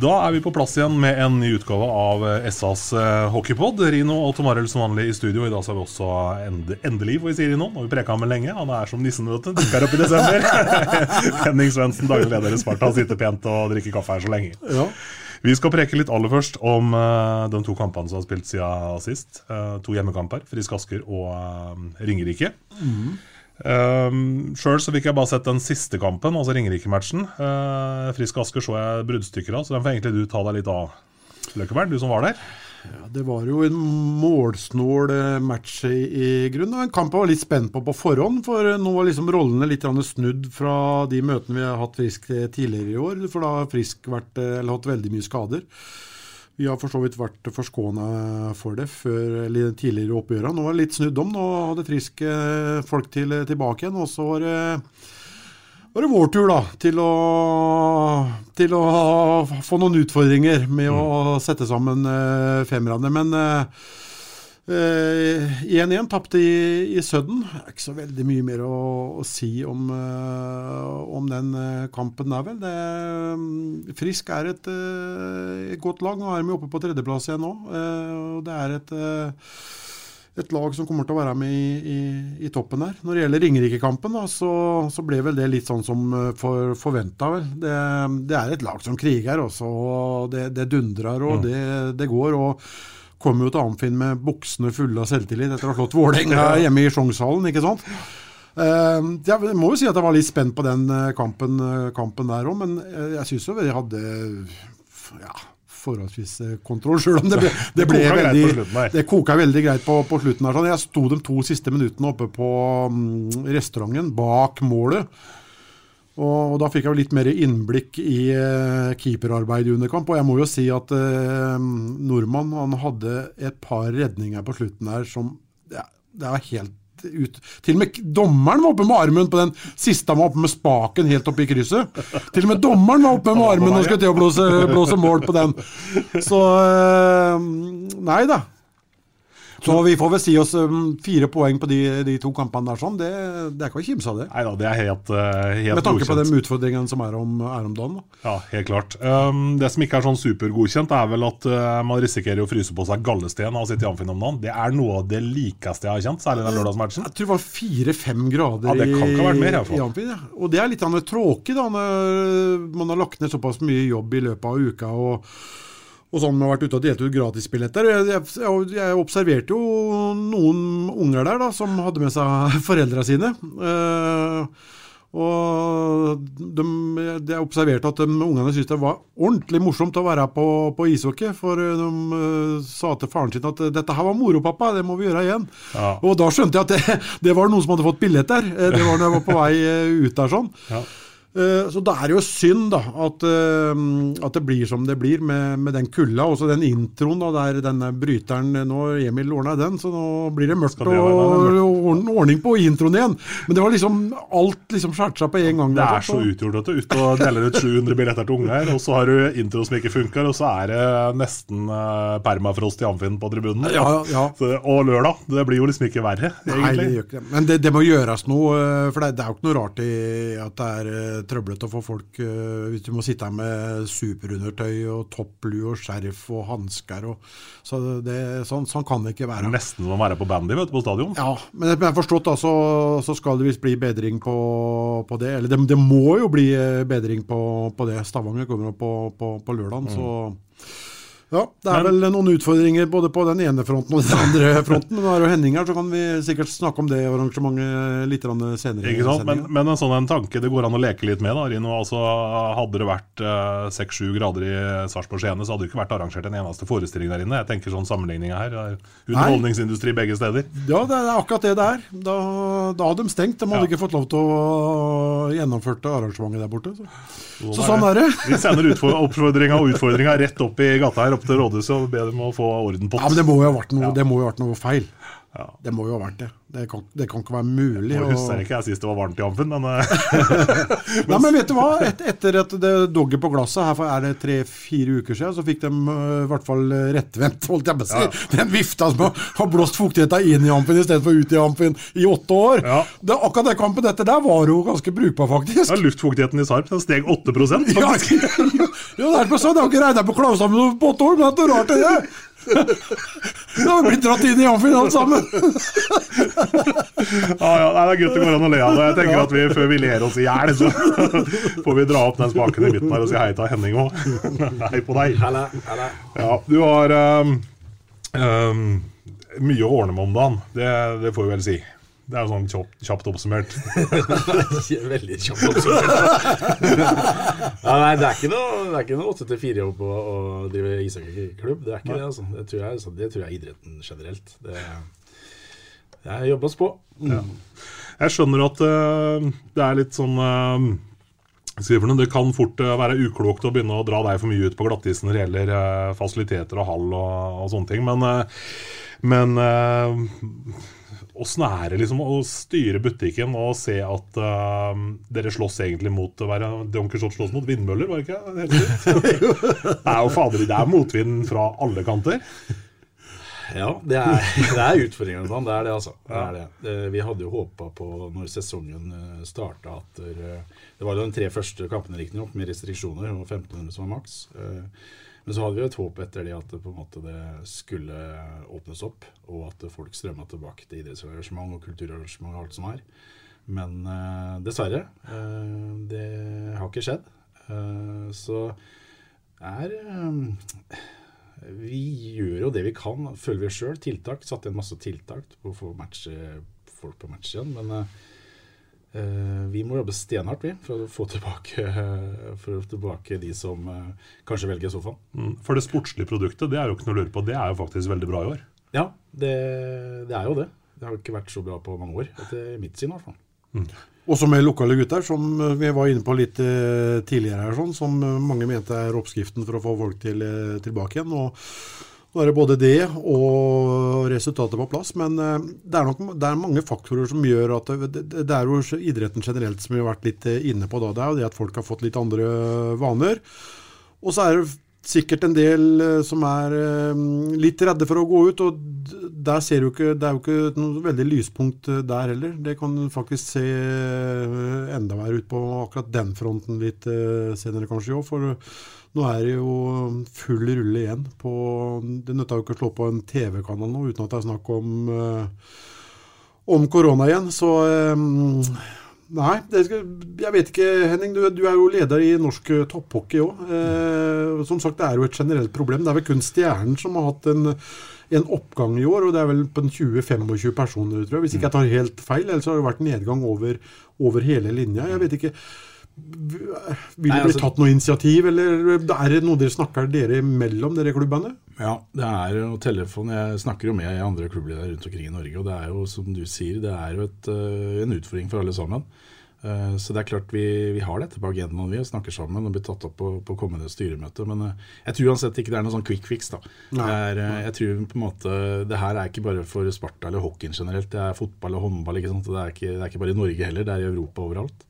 Da er vi på plass igjen med en ny utgave av eh, SAs eh, hockeypod. Rino og Tom Arild som vanlig i studio. I dag så har vi også end endelig, får vi si Rino. Nå har vi preka med lenge. Han er som nissen, vet du. Dukker opp i desember. Henning Svendsen, daglig leder i Sparta, sitter pent og drikker kaffe her så lenge. Vi skal preke litt aller først om eh, de to kampene som har spilt siden sist. To hjemmekamper, Frisk Asker og Ringerike. Ringerike. Um, Sjøl fikk jeg bare sett den siste kampen, altså Ringerike-matchen. Uh, Frisk Asker så jeg bruddstykker av, så den får egentlig du ta deg litt av, Løkkeberg, du som var der. Det var jo en målsnål eh, match i, i grunnen. En kamp jeg var litt spent på på forhånd, for nå var liksom rollene litt snudd fra de møtene vi har hatt Frisk eh, tidligere i år. For da har Frisk vært, eh, hatt veldig mye skader. Vi har for så vidt vært forskåna for det før, eller tidligere i oppgjørene. Nå var det litt snudd om. Nå hadde Frisk eh, folk til, tilbake igjen. Og så var det var det vår tur da, til å, til å få noen utfordringer med å sette sammen uh, femmerne. Men eh, 1-1 tapte i, i Sudden. Det er ikke så veldig mye mer å, å si om, uh, om den eh, kampen der, vel. Det, mm, Frisk er et, uh, et godt lag. Nå er de oppe på tredjeplass igjen nå. Eh, og det er et eh, et lag som kommer til å være med i, i, i toppen her. Når det gjelder Ringerike-kampen, så, så ble vel det litt sånn som eh, for, forventa. Det, det er et lag som kriger, også, og det, det dundrer og det, det går. og Kommer jo til Amfinn med buksene fulle av selvtillit etter å ha slått Vålerenga hjemme i Sjongshallen, ikke sant. Eh, jeg må jo si at jeg var litt spent på den eh, kampen, eh, kampen der òg, men eh, jeg syns jo vi hadde ja, forholdsvis kontroll, sjøl om det ble, det ble det veldig slutten. Det koka veldig greit på, på slutten. her. Sånn. Jeg sto de to siste minuttene oppe på mm, restauranten bak målet. Og, Da fikk jeg jo litt mer innblikk i eh, keeperarbeid i underkamp. Og jeg må jo si at eh, nordmann han hadde et par redninger på slutten her som ja, Det er helt ut Til og med dommeren var oppe med armen på den siste han var oppe med spaken helt oppe i krysset. Til og med dommeren var oppe med armen og skulle til å blåse, blåse mål på den. Så eh, Nei da. Så vi får vel si oss um, fire poeng på de, de to kampene der. sånn. Det, det er ikke å kimse av det. Nei da, det er helt, godkjent. helt Med tanke på godkjent. de utfordringene som er om, er om dagen. Da. Ja, helt klart. Um, det som ikke er sånn supergodkjent, er vel at uh, man risikerer å fryse på seg gallesten av å sitte i Amfinn om dagen. Det er noe av det likeste jeg har kjent, særlig den lørdagsmatchen. Jeg tror det var fire-fem grader Ja, det kan ikke ha vært mer, i i Amfin. Ja. Og det er litt tråkig, da, når man har lagt ned såpass mye jobb i løpet av uka. og og sånn med å ha vært ute og delt ut gratisbilletter. Jeg, jeg, jeg observerte jo noen unger der da, som hadde med seg foreldra sine. Eh, og de, jeg observerte at de ungene syntes det var ordentlig morsomt å være på, på ishockey. For de eh, sa til faren sin at 'dette her var moro, pappa, det må vi gjøre igjen'. Ja. Og da skjønte jeg at det, det var noen som hadde fått billett der. Eh, Det var når jeg var på vei eh, ut der sånn. Ja. Eh, Så da er det jo synd da, at, eh, at det blir som det blir med, med den kulda. Også den introen da, der denne bryteren Nå Emil ordna den, så nå blir det mørkt og, og ordning på introen igjen. Men det var liksom alt liksom skjært seg på en gang. Det er så utgjort at du er ute og deler ut 700 billetter til unger, og så har du intro som ikke funker, og så er det nesten eh, permafrost i Amfinn på tribunen. Ja, ja. Så, og lørdag. Det blir jo liksom ikke verre, Nei, det gjør ikke det. Men det, det må gjøres noe, eh, for det, det er jo ikke noe rart i at det er eh, trøblete å få folk eh, Hvis du må sitte her med superundertøy og topplue og skjerf og hansker og Så det, sånn, sånn kan det ikke være. Nesten som å være på bandy vet du, på stadion. Ja, men jeg har forstått da, så, så skal det visst bli bedring på, på det. Eller det, det må jo bli eh, bedring på, på det. Stavanger kommer opp på, på, på lørdag, så ja, det er vel noen utfordringer både på den ene fronten og den andre fronten. Men er det Henning her, så kan vi sikkert snakke om det arrangementet litt senere. Ikke sant? Men, men en sånn en tanke det går an å leke litt med. da, Rino. Altså, hadde det vært seks-sju grader i Sarpsborg-Skjene, så hadde det ikke vært arrangert en eneste forestilling der inne. Jeg tenker sånn sammenligninga her. Det er Underholdningsindustri begge steder. Ja, det er akkurat det det er. Da, da hadde de stengt. De hadde Ja. ikke fått lov til å gjennomføre arrangementet der borte. Så, så Sånn sånn er det. Vi sender oppfordringa og utfordringa rett opp i gata her, til rådhuset, og be dem å få orden på Ja, men det må jo ha vært noe, Ja. det må jo ha vært noe feil. Ja. Det må jo ha vært det. Det kan, det kan ikke være mulig. Jeg husker ikke jeg sist det var varmt i Amfen, men eh, Nei, men vet du hva? Et, etter at det dogget på glasset, her for er det tre-fire uker siden, så fikk de øh, i hvert fall øh, rettvendt, holdt jeg på å si. Den vifta som har- blåst fuktigheten inn i amfen istedenfor ut i amfen i åtte år. Ja. Det, akkurat den kampen etter der var jo ganske brukbar, faktisk. ja, luftfuktigheten i Sarp den steg 8 faktisk. Ja, ja, det er på sånn. Jeg har ikke regnet på Klaushamn på åtte år, men det er rart det er. har har blitt dratt inn i Amfin alt sammen. ah, ja, nei, det er godt det går an å le av det. Jeg tenker at vi, Før vi ler oss i hjel, så får vi dra opp den spaken i midten her og si hei til Henning òg. Hei på deg. Ja, du har um, um, mye å ordne med om dagen. Det, det får vi vel si. Det er jo sånn kjapt, kjapt oppsummert. Veldig kjapt oppsummert. ja, nei, det er ikke noe, det er ikke noe 8 til 4-jobb å, å drive ishockeyklubb. Det er ikke det, altså. Det tror, jeg, altså. det tror jeg idretten generelt. Det, det jobbes på. Ja. Jeg skjønner at uh, det er litt sånn noe? Det kan fort eh, være uklokt å begynne å dra deg for mye ut på glattisen når det gjelder fasiliteter og hall og, og sånne ting, men, men Åssen er det liksom å styre butikken og se at uh, dere slåss egentlig mot å være Don Quijote slåss mot vindmøller, var det ikke? det? Er jo fader, det er motvind fra alle kanter. Ja, det er, det er utfordringer sånn. Det er det, altså. Det er det. Eh, Vi hadde jo håpa på, når sesongen starta, at Det var jo de tre første kampene, riktignok, med restriksjoner, og 1500 som var maks. Men så hadde vi et håp etter det at det på en måte det skulle åpnes opp, og at folk strømma tilbake til idrettsarrangement og kulturarrangement og alt som er. Men uh, dessverre, Uh, det har ikke skjedd. Uh, så er vi gjør jo det vi kan, føler vi sjøl. Tiltak. Satt inn masse tiltak på å få matche, folk på match igjen. Men vi må jobbe stenhardt vi, for å få tilbake, for å få tilbake de som eh, kanskje velger sofaen. Mm, For det sportslige produktet, det er jo ikke noe å lure på, det er jo faktisk veldig bra i år. Ja, det, det er jo det. Det har ikke vært så bra på mange år, etter mitt syn i hvert fall. Også med lokale gutter, som eh, vi var inne på litt eh, tidligere her, sånn, som eh, mange mente er oppskriften for å få folk til, eh, tilbake igjen. og nå er det både det og resultatet på plass, men eh, det er nok det er mange faktorer som gjør at det, det, er jo idretten generelt som vi har vært litt eh, inne på da. Det er jo det at folk har fått litt andre vaner. Og så er det sikkert en del eh, som er litt redde for å gå ut, og der ser du ikke, det er jo ikke noe veldig lyspunkt der heller. Det kan faktisk se enda verre ut på akkurat den fronten litt senere kanskje òg, nå er det jo full rulle igjen på Det nytter jo ikke å slå på en TV-kanal nå uten at det er snakk om eh, om korona igjen, så eh, Nei, skal, jeg vet ikke, Henning. Du, du er jo leder i norsk eh, topphockey òg. Eh, som sagt, det er jo et generelt problem. Det er vel kun Stjernen som har hatt en, en oppgang i år, og det er vel på 20-25 personer, tror jeg. Hvis ikke jeg tar helt feil. Ellers har det vært nedgang over, over hele linja. Jeg vet ikke. Vil det Nei, bli altså- tatt noe initiativ, eller er det noe dere snakker dere imellom, dere klubbene? Ja, det er jo telefon. Jeg snakker jo med andre klubbledere rundt omkring i Norge, og det er jo som du sier, det er jo et, eh, en utfordring for alle sammen. Eh, Så det er klart vi, vi har dette på agendaen vi og snakker sammen og blir tatt opp på, på kommende styremøte. Men eh, jeg tror uansett ikke det er noe sånn quick fix. da. Det Nei. er, jeg tror på en måte, det her er ikke bare for Sparta eller hockeyen generelt. Det er fotball og håndball. ikke sant? Det er ikke, det er ikke bare i Norge heller, det er i Europa overalt.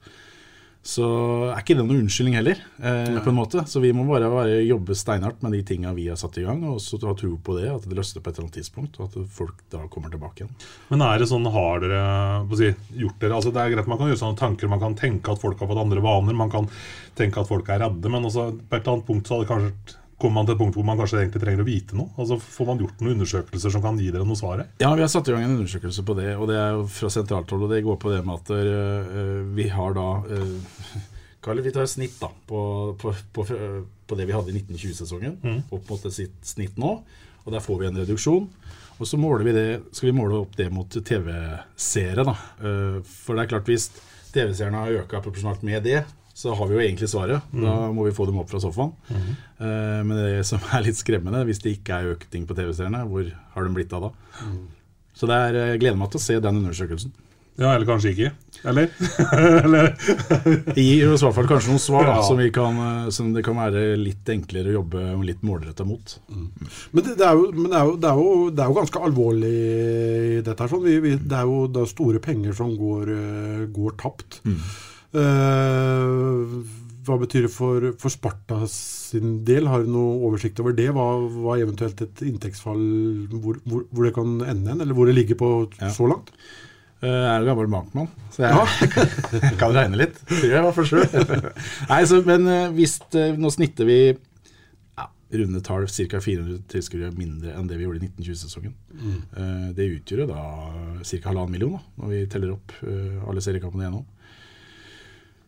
Så er ikke det noen unnskyldning heller, eh, på en måte. Så vi må bare, bare jobbe steinhardt med de tinga vi har satt i gang, og så ha tro på det, at det løsner på et eller annet tidspunkt, og at folk da kommer tilbake igjen. Men er det sånn, har dere si, gjort dere altså Det er greit man kan gjøre sånne tanker, man kan tenke at folk har fått andre vaner, man kan tenke at folk er redde, men også på et eller annet punkt så hadde kanskje kommer man til et punkt hvor man kanskje egentlig trenger å vite noe? Altså Får man gjort noen undersøkelser som kan gi dere noe svar? Ja, vi har satt i gang en undersøkelse på det, og det er jo fra sentralt hold. Og det går på det med at uh, vi har da uh, Karl, vi tar snitt da, på, på, på, på det vi hadde i 1920-sesongen, Mm. opp mot sitt snitt nå. Og der får vi en reduksjon. Og så måler vi det, skal vi måle opp det mot TV-seere. da. For det er klart hvis TV-seerne har øka proporsjonalt med det, så har vi jo egentlig svaret. Mm. Da må vi få dem opp fra sofaen. Mhm. uh, Men det som er litt skremmende, hvis det ikke er økning på TV-seerne, hvor har de blitt av da? Så det er, jeg gleder meg til å se den undersøkelsen. Ja, eller kanskje ikke? Eller? eller? Gir i hvert fall kanskje noen svar Ja. som, vi kan, eh, som det kan være litt enklere å jobbe litt målretta mot. Men det, det, er jo, men det, er jo, det, er jo, det er jo ganske alvorlig, dette her. Sånn. Vi, vi, det er jo store penger som går, eh, går tapt. Eh, hva betyr det for, for Sparta sin del? Har du noe oversikt over det? Hva, hva er eventuelt et inntektsfall hvor, hvor, hvor det kan ende hen, eller hvor det ligger på så langt? Eh, Jeg er jo gammel bankmann, så jeg kan regne litt. Tror jeg i hvert fall. Nei, så, men eh, hvis Nå snitter vi ja, runde tall ca. 400 tilskuere mindre enn det vi gjorde i 1920-sesongen. Mm. Det utgjør da ca. halvannen million, da, når vi teller opp alle seriekampene igjennom.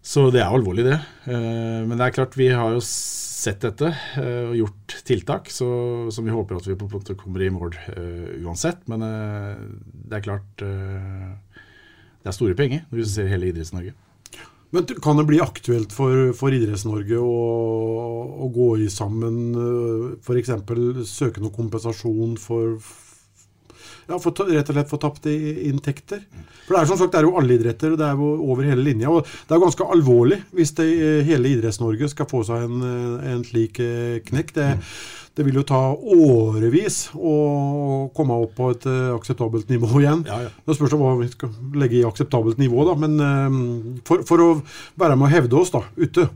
Så det er alvorlig, det. Eh, Men det er klart, vi har jo sett dette eh, og gjort tiltak så, som vi håper at vi på en måte kommer i mål eh, uansett. Men det er klart Det er store penger når du ser hele Idretts-Norge. Men kan det bli aktuelt for, for Idretts-Norge å, å gå i sammen, f.eks. søke noe kompensasjon for ja, for, rett og slett for tapte inntekter? For Det er som sagt, det er jo alle idretter, og det er jo over hele linja. og Det er ganske alvorlig hvis det, hele Idretts-Norge skal få seg en, en slik eh, knekk. Det, det vil jo ta årevis å komme opp på et eh, akseptabelt nivå igjen. Det spørs hva vi skal legge i akseptabelt nivå, da. Men eh, for, for å være med å hevde oss da, ute.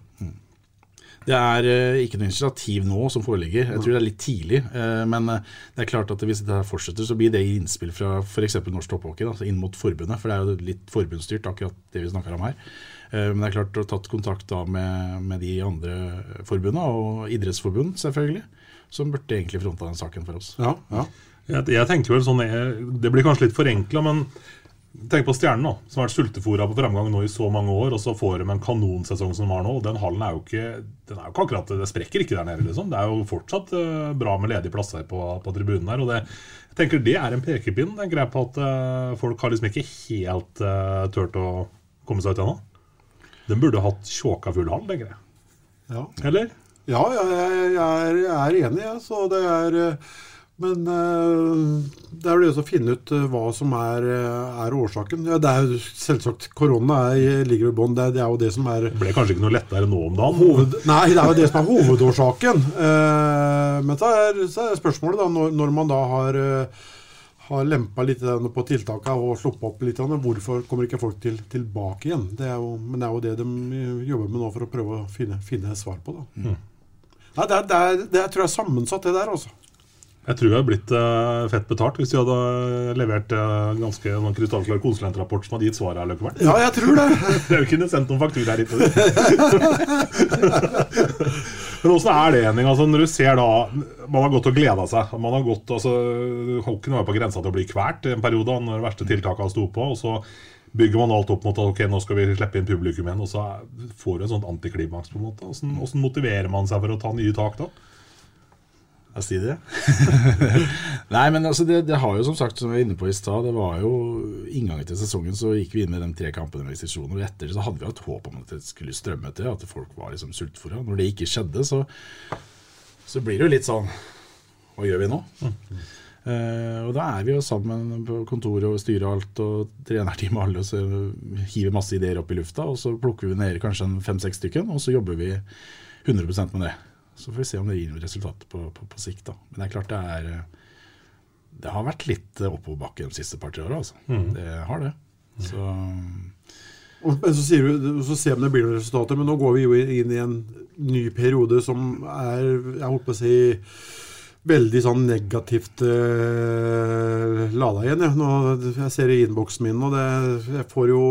Det er eh, ikke noe initiativ nå som foreligger. Jeg tror det er litt tidlig. eh, men eh, det er klart at hvis dette fortsetter, så blir det innspill fra f.eks. norsk topphockey inn mot forbundet. For det er jo litt forbundsstyrt, akkurat det vi snakker om her. Men det er klart å ha tatt kontakt da med, med de andre forbundene, og idrettsforbund selvfølgelig, som burde egentlig fronta den saken for oss. Ja, Jeg, jeg tenker vel sånn Det blir kanskje litt forenkla, men tenk på Stjernen, da, som har vært sultefòra på framgang nå i så mange år, og så får de en kanonsesong som de har nå. og Den hallen er jo ikke den er jo ikke akkurat, Det sprekker ikke der nede, liksom. Det er jo fortsatt eh, bra med ledige plasser på, på tribunen her. og det, jeg tenker Det er en pekepinn tenker jeg, på at eh, folk har liksom ikke helt uh, turt å komme seg ut ennå. Den burde hatt tjåka full hall, tenker jeg. Ja. Eller? Ja, jeg, jeg, er, jeg er enig, jeg. Så det er Men eh, det er jo det å finne ut eh, hva som er, eh, er årsaken. Ja, det er jo selvsagt Korona er, ligger i bånn. Det, det er jo det som er Det ble kanskje ikke noe lettere nå om dagen? Hoved, nei, det er jo det som er hovedårsaken. Men så er, så er spørsmålet, da, når, når man da har har lempa litt på tiltakene og sluppet opp litt. Hvorfor kommer ikke folk til, tilbake igjen? Det er jo, men det er jo det de jobber med nå for å prøve å finne, finne svar på. da. Mm. Nei, det, er, det, er, det tror jeg er sammensatt, det der. altså. Jeg tror vi hadde blitt eh, fett betalt hvis vi hadde levert uh, ganske noen krystallklar konsulentrapport som hadde gitt svaret her, Løkkeberg. Ja, jeg tror det. vi kunne sendt noen faktura hit. Men åssen er det, Henning? Altså, når du ser da Man har gått og gleda seg. Man har gått, altså, Hokken var jo på grensa til å bli kvalt i en periode når de verste tiltakene sto på. og så bygger man alt opp mot at ok, nå skal vi slippe inn publikum igjen, og så får du en sånn antiklimaks. på en måte. Hvordan, hvordan motiverer man seg for å ta nye tak da? Jeg sier det. Nei, men altså det, det har jo som sagt, som jeg var inne på i stad, det var jo inngangen til sesongen så gikk vi inn med de tre kampene med restriksjoner. Og etter det så hadde vi hatt håp om at det skulle strømme til, at folk var liksom sultfòra. Når det ikke skjedde, så, så blir det jo litt sånn Hva gjør vi nå? Eh, og da er vi jo sammen på kontoret og styrer alt og trenerteam og alle, og så hiver masse ideer opp i lufta, og så plukker vi ned kanskje fem-seks stykken, og så jobber vi 100% med det. Så får vi se om det gir noe resultat på, på, på sikt. da. Men det er klart det er eh, Det har vært litt oppoverbakke de siste par-tre åra, altså. Mm. Det har det. Så men så, sier du, så ser vi om det blir noen resultater, men nå går vi jo inn i en ny periode som er jeg holdt på å si, veldig sånn negativt eh, lada igjen. Ja. Nå, jeg ser i innboksen min, og det, jeg får jo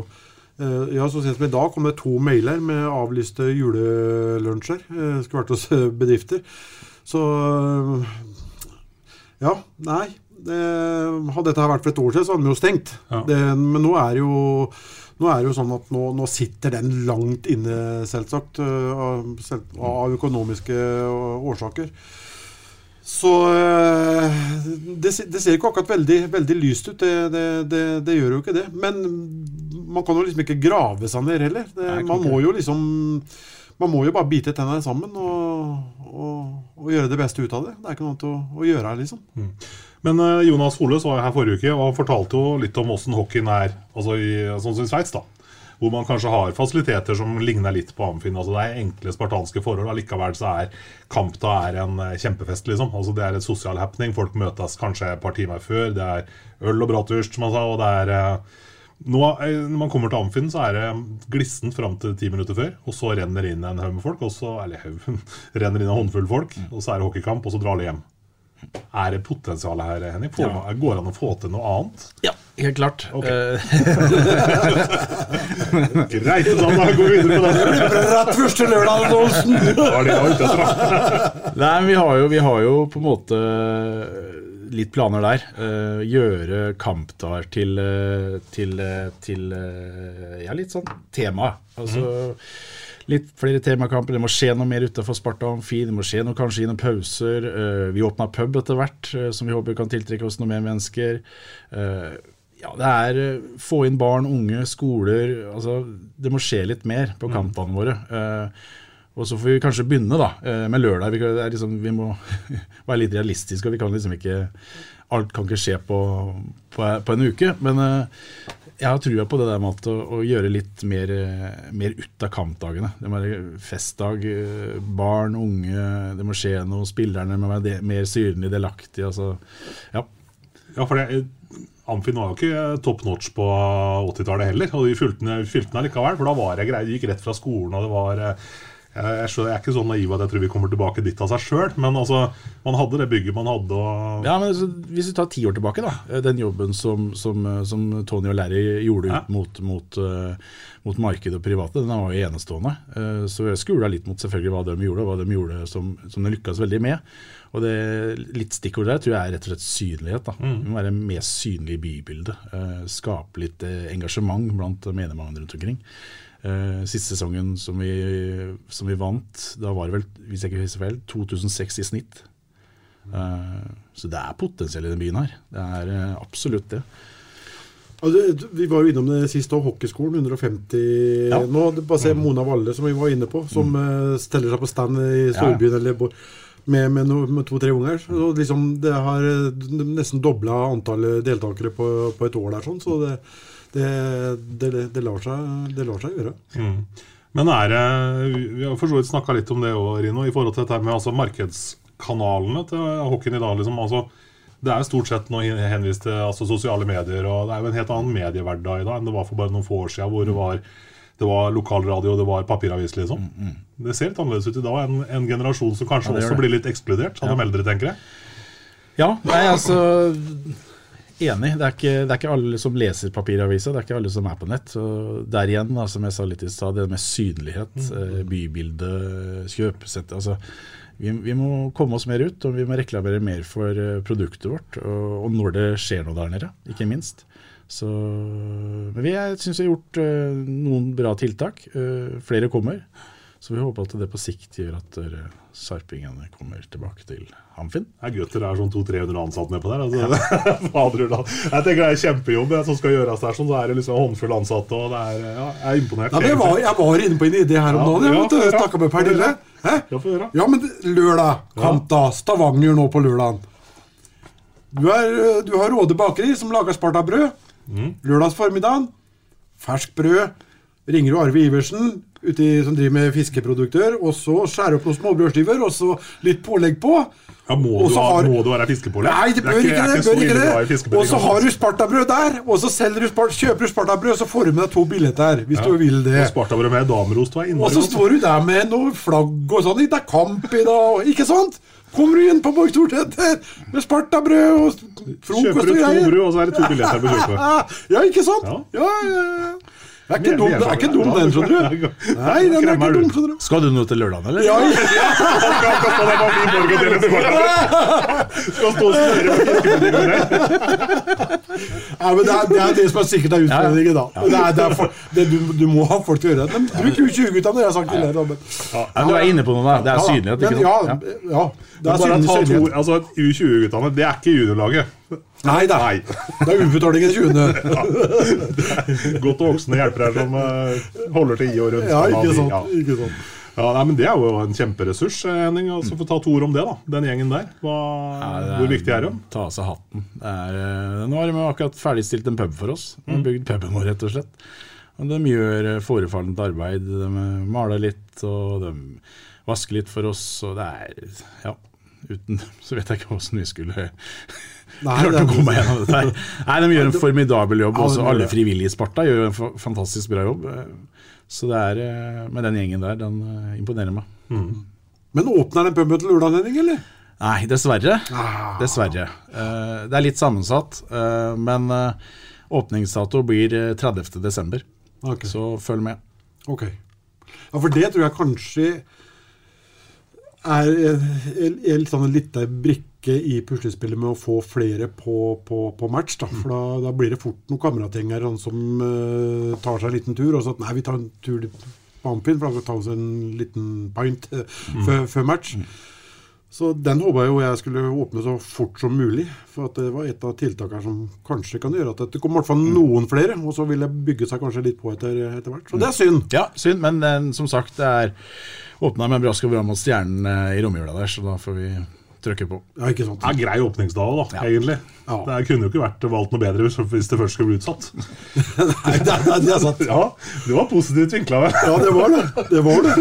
eh, ja, Så sent som i dag kom det to mailer med avlyste julelunsjer. Eh, skulle vært hos eh, bedrifter. Så eh, ja, nei. Det, hadde dette her vært for et år siden, så hadde vi jo stengt. Det, men nå er jo nå er det jo sånn at nå, nå sitter den langt inne, selvsagt, av, av økonomiske årsaker. Så øh, det, det ser ikke akkurat veldig, veldig lyst ut. Det, det, det, gjør jo ikke det. Men man kan jo liksom ikke grave seg ned heller. Man må jo liksom Man må jo bare bite tennene sammen og, og, og gjøre det beste ut av det. Det er ikke noe annet å, å gjøre her, liksom. Men eh, Jonas Holes var her forrige uke og fortalte jo litt om åssen hockeyen er altså i, sånn som i Sveits. da. Hvor man kanskje har fasiliteter som ligner litt på Amfin. altså Det er enkle, spartanske forhold. Allikevel så er Kampta er en eh, kjempefest, liksom. altså Det er et sosial happening. Folk møtes kanskje et par timer før. Det er øl og bratwurst, som han sa. og det er... eh, nå, eh, når man kommer til Amfinn, så er det glissent fram til ti minutter før. Og så renner inn en haug med folk, og så, eller haug, renner inn en håndfull folk. Og så er det hockeykamp, og så drar de hjem. Er det potensial her, Henning? Får, Ja. Går det an å få til noe annet? Ja, helt klart. Eh, Greit, da går vi videre på den. Bratt første lørdag, Olsen! Det? Nei, vi har, jo, vi har jo på en måte litt planer der. Uh, gjøre kampdager til, eh, til, til ja, litt sånn tema. Altså litt flere temakamper. Det må skje noe mer utenfor Sparta Amfi. Det må skje noe kanskje noen pauser. Eh, vi åpna pub etter hvert, eh, som vi håper kan tiltrekke oss noe mer mennesker. Eh, ja, det er få inn barn, unge, skoler. altså Det må skje litt mer på kampene våre. Og så får vi kanskje begynne da, med lørdag. Vi, er liksom, vi må være litt realistiske. og vi kan liksom ikke, Alt kan ikke skje på, på, på en uke. Men jeg har trua på det der med å, å gjøre litt mer, eh, mer ut av kampdagene. Det må være festdag, eh, barn, unge, det må skje noe. Spillerne må være de, mer synlig delaktige. Altså, ja. Ja, for det, Amfin var jo ikke top notch på 80-tallet heller. Og de fylte den likevel, for da var det greit. de gikk rett fra skolen, og det var eh, jeg, jeg, er ikke så naiv at jeg tror vi kommer tilbake dit av seg sjøl, men altså, man hadde det bygget man hadde. Og, Ja, men altså, Hvis vi tar ti år tilbake, da, eh, den jobben som, som, eh, som Tony og Larry gjorde ut mot, mot, eh, mot markedet og private, den var jo enestående. Så jeg skula litt mot selvfølgelig hva de gjorde, og hva de gjorde som, som de lykkes veldig med. Og det litt stikkord der tror jeg er rett og slett synlighet. da. Vi må være mer synlig i bybildet. Skape litt engasjement blant medlemmene rundt omkring. Eh, Siste sesongen som vi, som vi vant, da var det vel, hvis jeg ikke husker feil, 2006 i snitt. Uh, Så det er potensial i den byen her. Det er uh, absolutt det. Altså, vi var jo innom det siste år, hockeyskolen. 150 Ja. nå. Bare se Mona Valle, som vi var inne på, som eh, steller seg på stand i storbyen eller bo- med, med, no, med to-tre unger. Så liksom, det har nesten dobla antallet deltakere på, på et år der, sånn, så det, det, det, det, lar seg, det lar seg gjøre. Mm. Men er det Vi har for så vidt snakka litt om det òg, Rino, i forhold til dette med altså, markedskanalene til hockeyen i dag. Liksom. Altså, det er stort sett nå henvist til altså, sosiale medier, og det er jo en helt annen mediehverdag i dag enn det var for bare noen få år siden, hvor det var, det var lokalradio og det var papiravis, liksom. Det ser litt annerledes ut i dag. En, en generasjon som kanskje Ja, også blir litt ekskludert av Ja. de eldre, tenker jeg. Ja, nei, altså Enig. Det er, ikke, det er ikke alle som leser papiravisa, det er ikke alle som er på nett. Så Der igjen, da, som jeg sa litt i stad, det med synlighet, mm. bybilde, kjøpesett altså, vi, vi må komme oss mer ut, og vi må reklamere mer for eh, produktet vårt. Og, og når det skjer noe der nede, ikke minst. Så, men vi syns vi har gjort uh, noen bra tiltak. Uh, flere kommer. Så vi håper at det på sikt gjør at eh, sarpingene kommer tilbake til Hamfinn. Det er godt det er sånn 200-300 ansatte nedpå der. Altså. Fader, jeg tenker det er kjempejobb det som skal gjøres der. Sånn, så er det liksom håndfull ansatte, og det er, ja, jeg er imponert. Ja, men jeg, var, jeg var inne på en idé her om Ja, dagen. Jeg ja, vet du, snakka med Pernille. Hæ? Ja. Ja, men lørdag. Kamp da. Stavanger nå på lørdag. Du, er, eh, du har Råde bakeri som lager Sparta-brød. Mm. Lørdags formiddag. Ferskt brød. Ringer du Arve Iversen ute i, som driver med fiskeprodukter, og så skjærer opp noen småbrødskiver, og så litt pålegg på. Ja, må, du har- må du være fiskepålegg? Nei, det bør ikke, det. er så bør ikke det. Og så har du Sparta-brød der, og så du spart, kjøper du Sparta-brød, så får du med deg to billetter, hvis Ja. du vil det. Og Spartabrød med damerost var Og så står du der med noe flagg og sånn. Det er kamp i dag, ikke sant? Kommer du inn på Borg Stortetter med Sparta-brød og greier. Kjøper du to brød, og så er det to billetter på kjøpet. Ja, ikke sant? Ja, ja, ja. Det er ikke dum, er det ikke dum den, skjønner du. Nei, den er ikke dum, du. skjønner du. Skal du nå til lørdagen, eller? Ja, ja. Skal stå og fiskebutikken der. Men det er, det er det som er sikkert er utfordringen, da. Det er, det er for, det, du, du må ha folk til å gjøre det. Bruk U20-gutta, når jeg har sagt tidligere. Ja. Men, du er inne på noe der. Det er Ja, synlighet, ikke Ja, sant? Ja. ja, det er bare synlig, ta to, synlighet. altså U20-guttene, det er ikke juniorlaget. Nei da. Nei. Det er utbetaling i 20. Godt voksne hjelpere som eh, holder til i og rundt. Ja, ikke sant. Ja. Ikke sant. Ja, nei, men Det er jo en kjemperessurs, eh, Henning. Altså, Få ta to ord om det, da. Den gjengen der. Hva, Ja, er, hvor viktig er de? Ta av seg hatten. Det er, eh, nå har de akkurat ferdigstilt en pub for oss. De har bygd puben vår, rett og slett. Og de gjør forefallent arbeid. De maler litt, og de vasker litt for oss. Og det er Ja, uten dem så vet jeg ikke åssen vi skulle Nei, klart å er- komme gjennom dette her. Nei, de gjør en formidabel jobb. Også alle frivillige i Sparta gjør en fantastisk bra jobb. Eh, Så det er eh, Med den gjengen der, den eh, imponerer meg. Men åpner den puben til Henning, eller? Nei, dessverre. Ah. Dessverre. Det er litt sammensatt, men åpningsdato blir eh, 30. desember. Så følg med. Ok. Ja, for det tror jeg kanskje er en litt sånn en liten brikke i puslespillet med å få flere på, på, på match. Da. For da, da blir det fort noen kameratgjenger sånn som uh, tar seg en liten tur. Og så at nei, vi tar en tur på Amfin, for da skal vi ta oss en liten pint eh, før, før match. Så den håpa jeg jo jeg skulle åpne så fort som mulig. For at det var et av tiltakene som kanskje kan gjøre at det kommer i hvert fall noen flere. Og så vil det bygge seg kanskje litt på etter, etter hvert. Så det er synd. Ja, synd, men uh, som sagt, det er åpna med brask og bram mot stjernen i romjula der, så da får vi trykke på. Ja, ikke sant. Det er grei åpningsdag, da, Ja. egentlig. Ja. Det kunne jo ikke vært valgt noe bedre hvis, hvis det først skulle bli utsatt. Nei, det, er- det er sant. Ja, Det var positivt vinkla. Ja, det var det. Det var det.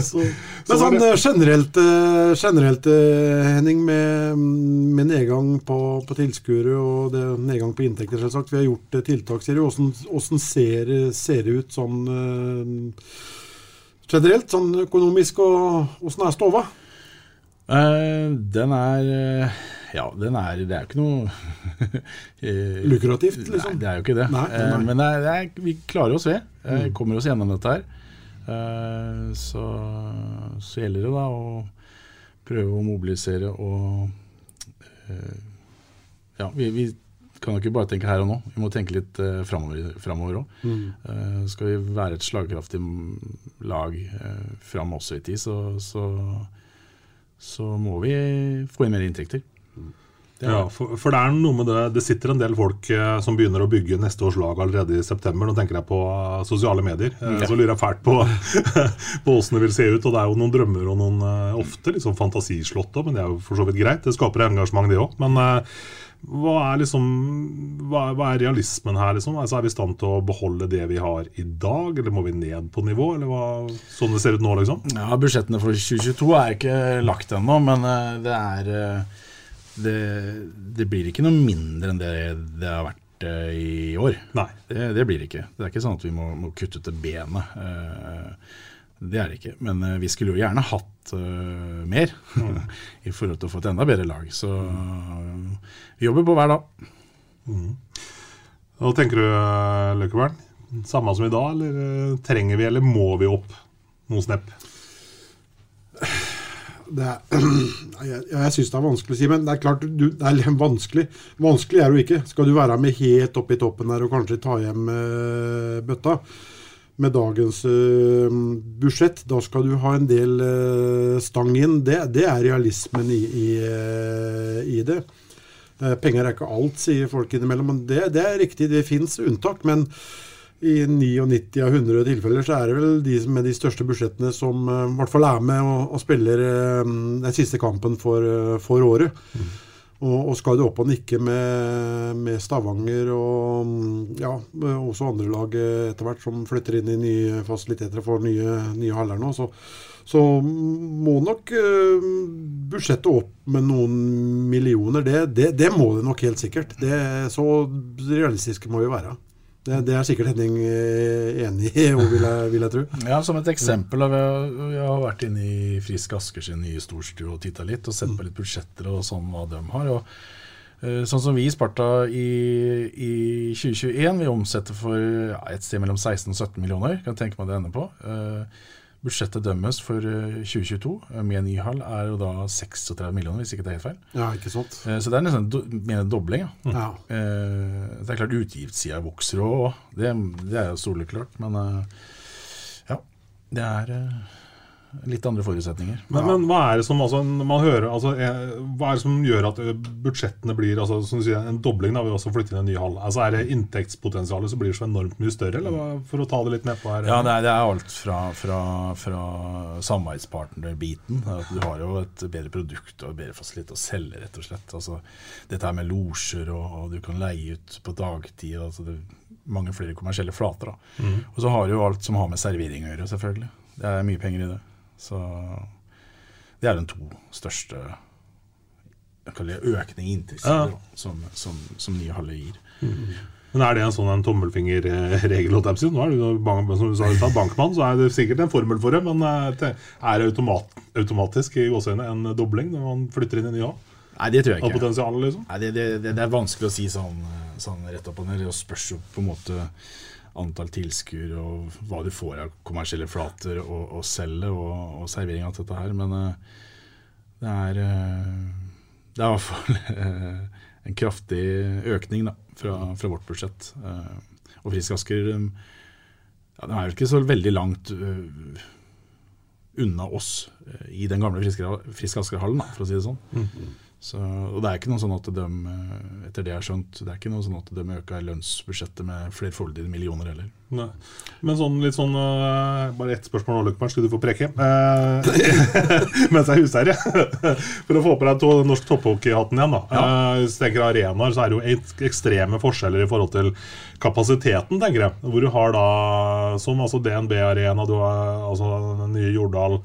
Så, men sånn eh, generelt, eh, generelt eh, Henning, med, med nedgang på, på tilskuere og det, nedgang på inntekter, selvsagt. Vi har gjort tiltak, sier du. Hvordan ser, ser det ut sånn generelt? Sånn økonomisk, og hvordan er stova? Eh, den er eh, Ja, den er Det er jo ikke noe eh, Lukrativt, liksom? Nei, det er jo ikke det. Nei, nei, men det er, det er, vi klarer oss ved. Eh, Kommer oss gjennom dette her. Så, så gjelder det da å prøve å mobilisere og Ja, vi, vi kan jo ikke bare tenke her og nå. Vi må tenke litt eh, framover òg. Mm. Skal vi være et slagkraftig lag eh, fram også i tid, så, så, så må vi få inn mer inntekter. Det er- Ja, for, for det er noe med det Det sitter en del folk eh, som begynner å bygge neste års lag allerede i september. Nå tenker jeg på uh, sosiale medier. Eh, Ja. Så lurer jeg fælt på På åssen det vil se ut. Og det er jo noen drømmer og noen uh, ofte liksom fantasislott fantasislått òg, men det er jo for så vidt greit. Det skaper engasjement, det òg. Men eh, hva er liksom hva, hva er realismen her, liksom? Altså, er vi i stand til å beholde det vi har i dag, eller må vi ned på nivå? Eller hva, sånn det ser ut nå, liksom? Ja, Budsjettene for 2022 er ikke lagt ennå, men eh, det er eh, det, det blir ikke noe mindre enn det det har vært eh, i år. Nei. Det, det blir det ikke. Det er ikke sånn at vi må, må kutte til benet. Det er det ikke. Men uh, vi skulle jo gjerne hatt uh, mer i forhold til å få et enda bedre lag. Så uh, vi jobber på hver dag. Hva tenker du, Løkkebern? Samme som i dag, eller trenger vi, eller må vi opp noen snepp? Det er, jeg jeg syns det er vanskelig å si, men det er klart du, det er vanskelig. Vanskelig er det jo ikke. Skal du være med helt opp i toppen der og kanskje ta hjem bøtta med dagens uh, budsjett, da skal du ha en del uh, stang inn. Det, det er realismen i, i, uh, i det. Penger er ikke alt, sier folk innimellom. Men det, det er riktig, det fins unntak. Men i 99 av 100 tilfeller så er det vel de med de største budsjettene som i hvert fall er med og, og spiller den siste kampen for, for året. Og, og skal du opp og nikke med, med Stavanger og ja, også andre lag etter hvert som flytter inn i nye fasiliteter og får nye, nye haller nå, så, så må nok uh, budsjettet opp med noen millioner. Det, det, det, må det nok helt sikkert. Det, så realistiske må vi være. Det, det, er sikkert Henning eh, enig i, vil jeg, vil jeg tro. Ja, Som et eksempel. Vi har, vært inne i Frisk Asker sin nye storstue og titta litt, og sett på litt budsjetter og sånn hva de har. og uh, Sånn som vi i Sparta i, i 2021, vi omsetter for ja, et sted mellom 16 og 17 millioner. Kan tenke meg det ender på. Uh, Budsjettet dømmes for 2022 eh, med en ny hall er jo da 36 millioner, hvis ikke det er helt feil. Ja, ikke sant. Eh, så det er nesten do, en dobling. Ja. ja. Eh, det er klart utgiftssida vokser òg, det, det, er jo soleklart. Men ja, det er litt andre forutsetninger. Men, men, hva er det som altså, man hører, altså, hva er det som gjør at budsjettene blir altså, som du sier, en dobling? da vi også flytter inn en ny hall? Altså, Er det inntektspotensialet som blir så enormt mye større? eller For å ta det litt nedpå her. Ja, det er, det er alt fra, fra, fra samarbeidspartnerbiten. Du har jo et bedre produkt og bedre fasilitet å selge, rett og slett. Altså, dette her med losjer, og, og, du kan leie ut på dagtid. altså det mange flere kommersielle flater. Mm. Og så har du jo alt som har med servering å gjøre, selvfølgelig. Det er mye penger i det. Så det er den to største økning i inntektssider ja. som, som, som nye haller gir. Mm. Men Er det en sånn en tommelfingerregel? Nå er det bank, som du sa, bankmann, så er det sikkert en formel for det. Men eh, er det automat, automatisk i gåseøyne en dobling når man flytter inn i ny hall? Nei, det tror jeg ikke. Liksom? Nei, det, det, det, er vanskelig å si sånn, sånn rett opp og ned. Det spørs jo på en måte antall tilskuere og hva du får av kommersielle flater og, og selge og, og, servering av dette her. Men uh, det er uh, Det er i hvert fall uh, en kraftig økning da, fra, fra vårt budsjett. og Frisk Asker um, ja, er jo ikke så veldig langt unna oss i den gamle Frisk Asker-hallen, for å si det sånn. Mm. Så, og det er ikke noe sånn at de, eh, etter det jeg har skjønt, det er ikke noe sånn at de øker lønnsbudsjettet med flerfoldige millioner heller. Nei. Men sånn litt sånn uh, Bare ett spørsmål nå, Løkberg, skulle du få preke? Uh, mens jeg er husherre. For å få på deg to, norsk topphockeyhatten igjen, da. Ja. Uh, hvis du tenker arenaer, så er det jo ekstreme forskjeller i forhold til kapasiteten, tenker jeg. Hvor du har da som altså DNB-arena, du har altså den nye Jordal.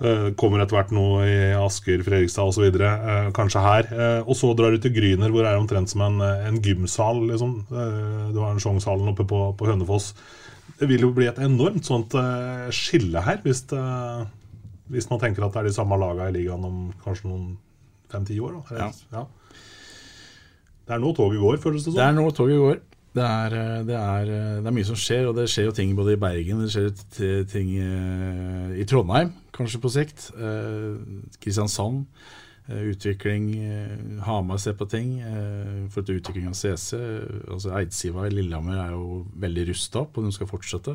Uh, kommer etter hvert noe i Asker, Fredrikstad osv. Uh, kanskje her. Uh, og så drar du til Gryner, hvor det er omtrent som en, en gymsal. Liksom. Du har en Sjongshallen oppe på, på, Hønefoss. Det vil jo bli et enormt sånt skille her, hvis, hvis, man tenker at det er de samme lagene i ligaen om kanskje noen fem-ti år. Ja. Ja. Det er nå toget går, føles det som. Det er nå toget går. Det er, eh, det, er, eh, det er, mye som skjer, og det skjer jo ting både i Bergen det skjer ting eh, i Trondheim, kanskje på sikt. Kristiansand. Utvikling Hamar ser på ting. For til utvikling av CC. altså Eidsiva i Lillehammer er jo veldig rusta opp, og de skal fortsette.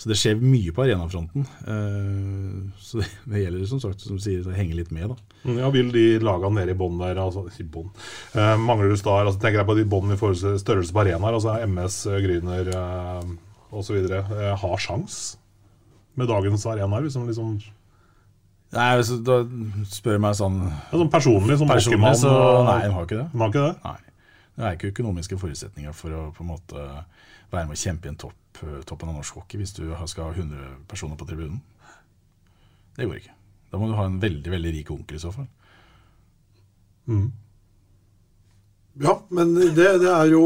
Så det skjer mye på arenafronten. Uh, så det, det, gjelder som sagt som sier, å henge litt med. da. Mm, ja, Vil de lagene nede i bånn der altså, i bånd. Uh, Mangler du Star altså, tenker jeg på de båndene i størrelse på arenaer, altså MS, Gryner uh, osv., uh, har sjans med dagens arenaer? Liksom, liksom Nei, hvis du spør meg sånn ja, sånn Personlig, som personlig så, Nei, de har ikke det. De har ikke det? Nei. Det er ikke økonomiske forutsetninger for å på en måte være med å kjempe i en topp Eh, toppen av norsk hockey hvis du skal ha 100 personer på tribunen. Det går ikke. Da må du ha en veldig veldig rik onkel i så fall. Mm. Ja, men det, det er jo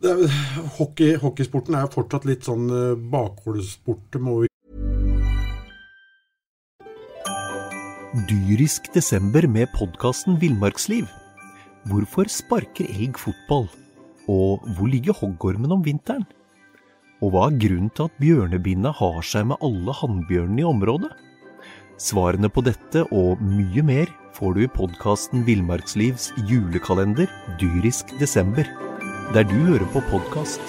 det er, hockey, Hockeysporten er fortsatt litt sånn bakholdsport. Dyrisk desember med podkasten Villmarksliv. Hvorfor sparker elg fotball? Og hvor ligger hoggormen om vinteren? Og hva er grunnen til at bjørnebinna har seg med alle hannbjørnene i området? Svarene på dette og mye mer får du i podkasten Villmarkslivs julekalender dyrisk desember, der du hører på podkast.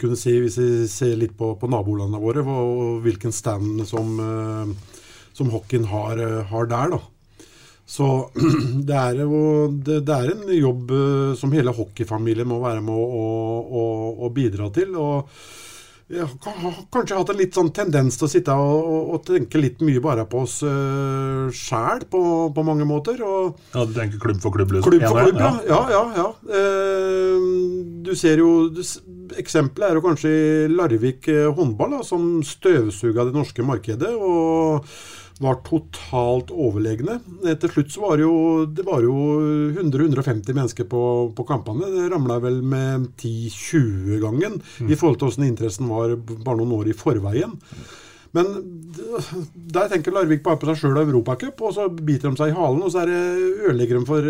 Kunne si, Hvis vi ser litt på, på nabolandene våre, og hvilken stand som, eh, som hockeyen har, eh, har der. da. Så det er jo det, det er en jobb eh, som hele hockeyfamilien må være med å, å, å bidra til. og jeg har kanskje hatt en litt sånn tendens til å sitte og, og, og tenke litt mye bare på oss uh, sjæl, på, på, mange måter. Og, ja, Du tenker klubb for klubb? Liksom. Klubb for klubb, ja. ja, ja, ja. Uh, du ser jo du, Eksempelet er jo kanskje Larvik håndball, da, som støvsuga det norske markedet. og var totalt overlegne. Til slutt så var det jo, det var jo 100-150 mennesker på, på, kampene. Det ramla vel med 10-20-gangen mm. i forhold til hvordan interessen var bare noen år i forveien. Men der tenker Larvik bare på seg sjøl og Europacup, og så biter de seg i halen, og så er det ødelegger de for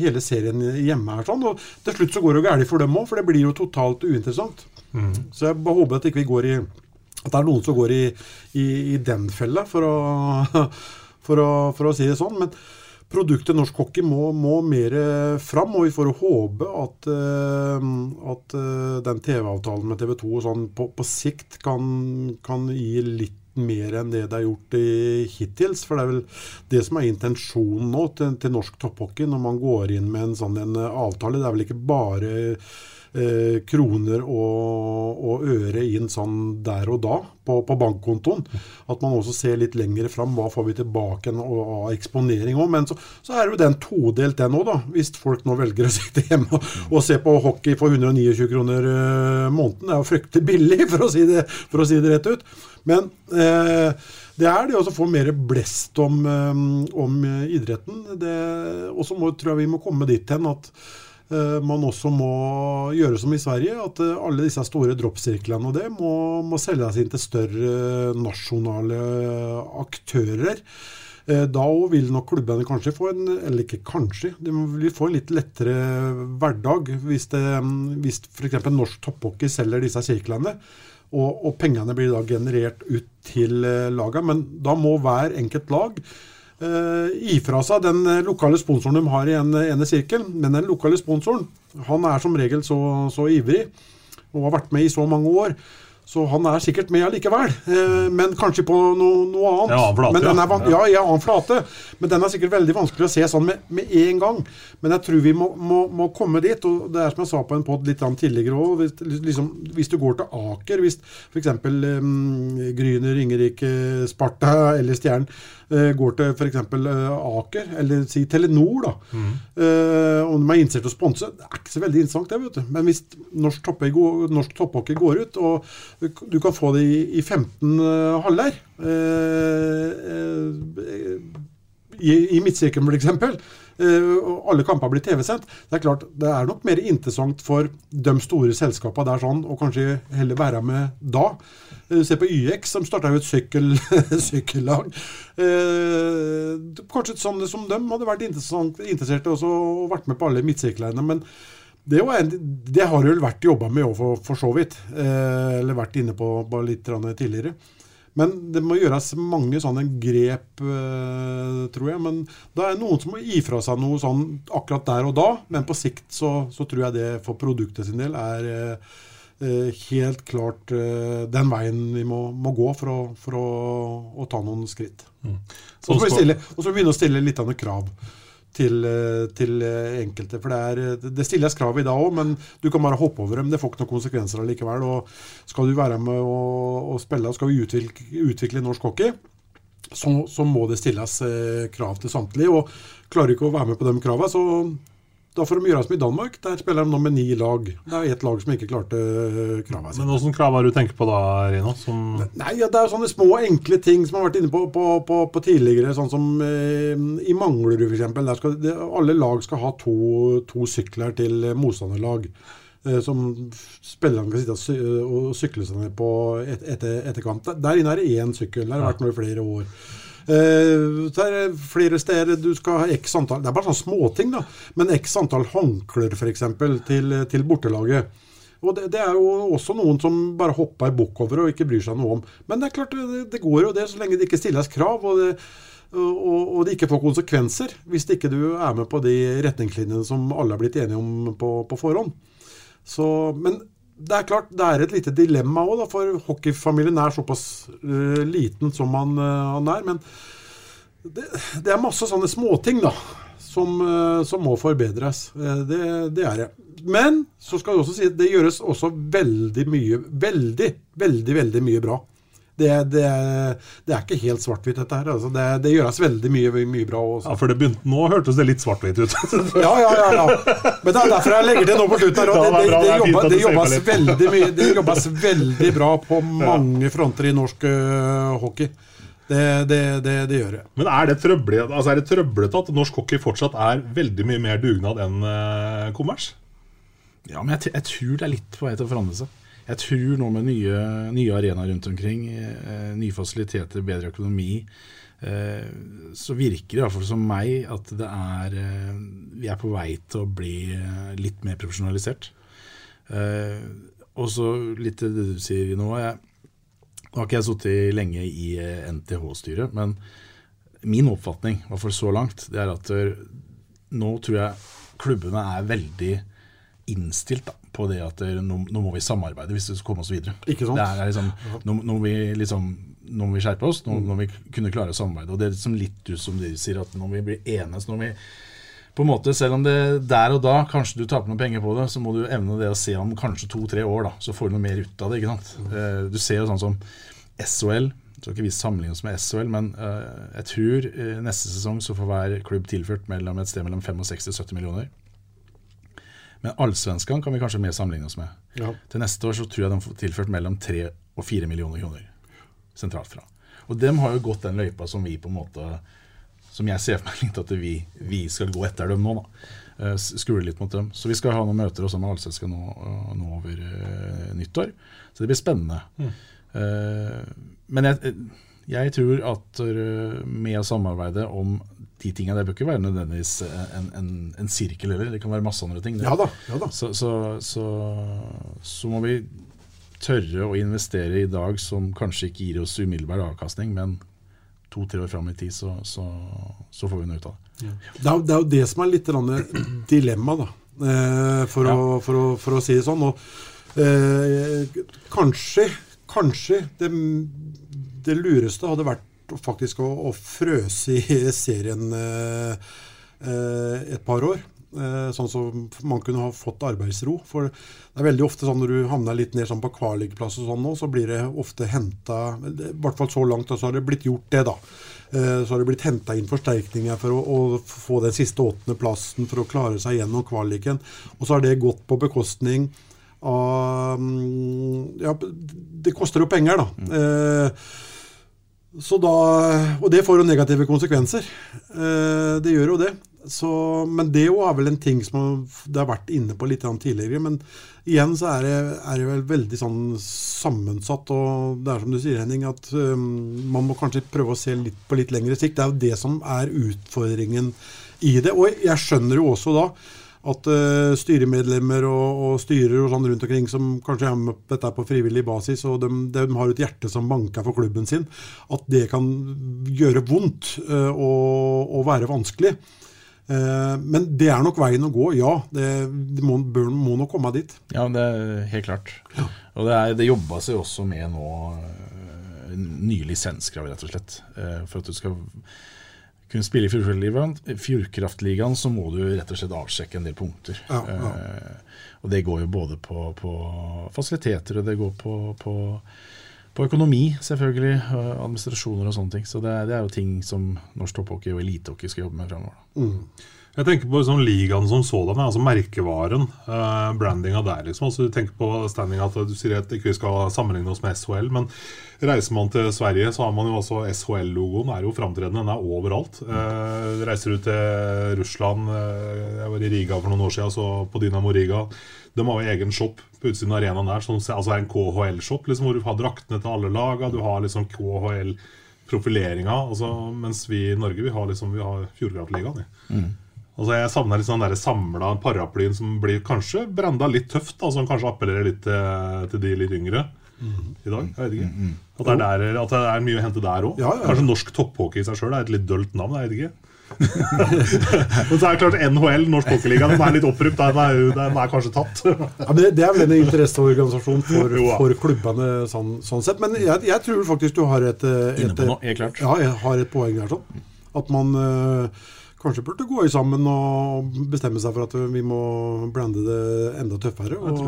hele serien hjemme her. sånn, og Til slutt så går det jo galt for dem òg, for det blir jo totalt uinteressant. Mm. Så jeg bare håper at ikke vi går i at det er noen som går i, i, i den fella, for å, for, for å, si det sånn. Men produktet norsk hockey må, må mer fram, og vi får håpe at, uh, at uh, den TV-avtalen med TV 2 sånn, på, på, sikt kan, kan, gi litt mer enn det det er gjort hittils. For det er vel det som er intensjonen nå til, til norsk topphockey, når man går inn med en sånn en avtale. Det er vel ikke bare eh, kroner og, og, øre inn sånn der og da på, på, bankkontoen. At man også ser litt lenger fram. Hva får vi tilbake av eksponering òg? Men så, så, er jo den todelt, den òg, da. Hvis folk nå velger å sitte hjemme og, og se på hockey for 129 kroner eh, måneden. Det er jo fryktelig billig, for å si det, å si det rett ut. Men eh, det er det å få mer blest om, um, om idretten. Og så tror jeg vi må komme dit hen at Eh, man også må gjøre som i Sverige, at eh, alle disse store droppsirklene og det må, må selges inn til større nasjonale aktører. Eh, da vil nok klubbene kanskje få en eller ikke kanskje, de vil få en litt lettere hverdag hvis, det, hvis f.eks. norsk topphockey selger disse sirklene. Og, og, pengene blir da generert ut til laget. Men da må hver enkelt lag ifra seg den eh, lokale sponsoren de har i en, ene sirkel. Men den lokale sponsoren han er som regel så, så ivrig og har vært med i så mange år så han er sikkert med allikevel, eh, men kanskje på noe, noe annet. Ja, flate, men den er, ja, ja, annen flate. Men den er sikkert veldig vanskelig å se sånn med, med en gang. Men jeg tror vi må, må, må komme dit. og Det er som jeg sa på en pod litt tidligere òg. Hvis, liksom, hvis, du går til Aker, hvis f.eks. Um, Gryner, Ringerike, Sparta eller Stjernen går til f.eks. Uh, Aker, eller si Telenor, da, mm. uh, og de er interessert til å sponse, det er ikke så veldig interessant, det. vet du. Men hvis norsk topphockey går ut og du kan få det i, i 15 uh, eh, haller. I, i midtsirkelen, f.eks. Uh, alle kamper blir TV-sendt. Det er klart, det er nok mer interessant for de store selskapene der sånn, og kanskje heller være med da. Uh, se på YX, som starta jo et sykkel, sykkellag. Eh, kanskje sånn som dem hadde vært interessert også, og vært med på alle midtsirklene. Men det, en, det, har vel vært jobba med for, for, så vidt. Eh, eller vært inne på litt tidligere. Men det må gjøres mange sånne grep, eh, tror jeg. Men det er noen som må gi fra seg noe sånn akkurat der og da. Men på sikt så, så tror jeg det for produktet sin del er eh, eh helt klart den veien vi må, må gå for, å, for å, å, ta noen skritt. Mm. Og så må vi begynne å stille litt av noen krav til, eh, til eh, enkelte. For det, er, det stilles krav i dag òg, men du kan bare hoppe over dem. Det får ikke noen konsekvenser allikevel. Og skal du være med og, og spille, og skal vi utvikle, utvikle norsk hockey, så, så, må det stilles eh, krav til samtlige. Og klarer du ikke å være med på de kravene, så da får de gjøre som i Danmark. Der spiller de nå med ni lag. Det er ett lag som ikke klarte krava sine. Men Hvilke krav har du tenkt på da, Rino? Som... Nei, ja, Det er sånne små, enkle ting som har vært inne på, på, på, på tidligere. Sånn som eh, i Manglerud, f.eks. Alle lag skal ha to, to sykler til motstanderlag. Eh, som spillerne kan sitte og sykle seg ned på et, etter, etterkant. Der inne er det én sykkel. Der har det vært nå i flere år. Uh, er flere steder du skal ha x antall Det er bare sånne småting, da. Men x antall håndklær f.eks. Til, til bortelaget. Og det, det, er jo også noen som bare hopper bukk over og ikke bryr seg noe om. Men det er klart, det, det går jo det, så lenge det ikke stilles krav. og det og, og det ikke får konsekvenser hvis ikke du er med på de retningslinjene som alle har blitt enige om på, på forhånd. Så, men det er klart, det er et lite dilemma òg, for hockeyfamilien er såpass uh, liten som han, uh, han, er. Men det, det, er masse sånne småting da, som, uh, som må forbedres. Eh, Det, det er det. Men så skal jeg også si at det gjøres også veldig mye Veldig, veldig, veldig mye bra. Det, det, det er ikke helt svart-hvitt, dette her. Altså. Det, det gjøres veldig mye, mye bra. Også. Ja, for det begynte, Nå hørtes det litt svart-hvitt ut. Ja, ja, ja, ja. Men det er derfor jeg legger til nå på slutten. her. det Det, det, det det, fint jobba- det, jobbes veldig mye, det jobbes veldig bra på mange fronter i norsk uh, hockey. Det, det, det, det gjør det. Men er det trøblete altså at norsk hockey fortsatt er veldig mye mer dugnad enn kommers? Ja, men jeg, jeg tror det er litt på vei til å forandre seg. Jeg tror nå med nye, nye arenaer rundt omkring, eh, nye fasiliteter, bedre økonomi, eh, så virker det iallfall som meg at det er eh, Vi er på vei til å bli litt mer profesjonalisert. Og så litt til det du sier nå. Jeg, nå har ikke jeg sittet lenge i NTH-styret, men min oppfatning, i hvert fall så langt, det er at nå tror jeg klubbene er veldig innstilt da, på det at eh, nå, nå må vi samarbeide hvis vi skal komme oss videre. Ikke sant? Liksom, nå, nå, må vi liksom, nå må vi skjerpe oss, nå, nå må vi kunne klare å samarbeide. Og det er liksom litt ut som de sier, at når vi blir enige. når vi på en måte, Selv om det der og da kanskje du taper noen penger på det, så må du evne det å se om kanskje to-tre år, da, så får du noe mer ut av det. ikke sant? Eh, Du ser jo sånn som SHL. Så skal ikke vi sammenligne oss med SHL, men eh, jeg tror neste sesong så får hver klubb tilført mellom et sted mellom 65 og 70 millioner. Men allsvenskene kan vi kanskje mer sammenligne oss med. Ja. Til neste år så tror jeg de får tilført mellom 3 og 4 millioner kroner sentralt fra. Og dem har jo gått den løypa som vi på en måte Som jeg ser for meg litt at vi, vi skal gå etter dem nå. da. Eh, Skule litt mot dem. Så vi skal ha noen møter også med allsvenskene nå, eh, nå over eh, nyttår. Så det blir spennende. Eh, men jeg, jeg tror at eh, med å samarbeide om de tingene Det bør ikke være nødvendigvis en, en, en sirkel heller. Det kan være masse andre ting. Ja da, ja da. Så, så, så, så må vi tørre å investere i dag som kanskje ikke gir oss umiddelbar avkastning, men to-tre år fram i tid, så, så, så får vi noe ut av det. Det er, det er jo det som er litt dilemma, da. for, for, å, for, å, for å si det sånn. Og, eh, kanskje, kanskje det, det lureste hadde vært faktisk å, å frøse i serien eh, eh, et par år. Eh, sånn som man kunne ha fått arbeidsro. For det er veldig ofte sånn når du havner litt ned sånn på kvalikplass og sånn nå, så blir det ofte henta I hvert fall så langt, så har det blitt gjort det, da. Eh, Så har det blitt henta inn forsterkninger for å, å få den siste åttendeplassen for å klare seg gjennom kvaliken. Og så har det gått på bekostning av mm, Ja, det koster jo penger, da. Eh, så da, og det får jo negative konsekvenser. Eh, det gjør jo det. Så, men det er vel en ting som det har vært inne på litt tidligere. Men igjen så er det, er det vel veldig sånn sammensatt. Og det er som du sier, Henning, at um, man må kanskje prøve å se litt på litt lengre sikt. Det er jo det som er utfordringen i det. Og jeg skjønner jo også da at uh, styremedlemmer og, og styrer og sånn rundt omkring som kanskje er med dette på frivillig basis, og de, de har et hjerte som banker for klubben sin, at det kan gjøre vondt uh, og, og være vanskelig. Uh, men det er nok veien å gå, ja. Det, det må, bør, må nok komme dit. Ja, det er helt klart. Og det, er, det jobba seg også med nå øh, nye lisenskrav, rett og slett. Eh, For at du skal kunne spille i Fjordkraftligaen, så må du rett og slett avsjekke en del punkter. Ja, ja. Eh, Og det går jo både på, på fasiliteter, og det går på, på, på økonomi, selvfølgelig. og Administrasjoner og sånne ting. Så det, det er jo ting som norsk topphockey og elitehockey skal jobbe med fremover. Jeg tenker på sånn ligaen som sådan, altså merkevaren. Uh, brandinga der, liksom. Altså, du tenker på standing at du sier at ikke vi skal sammenligne oss med SHL, men reiser man til Sverige, så har man jo også SHL-logoen er jo framtredende. Den er overalt. Uh, reiser du til Russland uh, Jeg var i Riga for noen år siden, så på Dynamo Riga. De har jo egen shop på utsiden av arenaen der, som altså er en KHL-shop, liksom, hvor du har draktene til alle laga. Du har liksom KHL-profileringa. Altså, mens vi i Norge vi har liksom, vi har Fjordkraftligaen. vi. Altså Jeg savner litt sånn samla paraplyen som blir kanskje branda litt tøft. Da, som kanskje appellerer litt til, til de litt yngre i dag. Jeg vet ikke. At det er, der, at det er mye å hente der òg. Ja, ja, ja. Kanskje norsk topphockey i seg sjøl er et litt dølt navn. Jeg vet ikke. Men så er det klart NHL, Norsk Hockeyliga, den er litt opprykt. Den er, den er kanskje tatt. Ja, men det, det er vel en interesseorganisasjon for, for klubbene sånn, sånn sett. Men jeg, jeg tror faktisk du har et, et, et klart. Ja, jeg har et poeng der. sånn. At man eh, kanskje burde gå i sammen og bestemme seg for at vi må blande det enda tøffere. Og,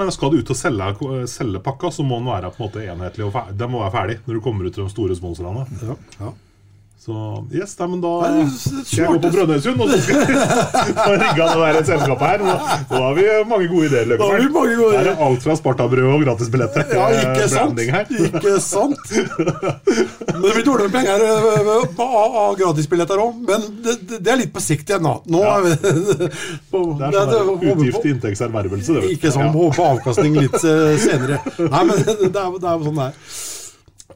men skal du ut og selge, selge pakka, så må den være på en måte enhetlig. og ferdig. Den må være ferdig når du kommer ut til de store sponsorene. ja, ja. Så yes, nei, men da er skal jeg gå på Brønnøysund og så skal jeg få rigga det der selskapet her. Nå, nå har vi mange gode ideer. Da har vi mange gode ideer. Det er alt fra Sparta-brød og gratisbilletter. Ja, ikke Eh, sant? Ikke sant? Men det blir dårlig penger øh, av gratisbilletter òg. Men det, det- er litt på sikt igjen, da. Nå Ja. Det er sånn det, det, utgift til inntektservervelse. det. Ikke sånn Ja. håpe avkastning litt eh, senere. Nei, men det er, det er jo sånn det er.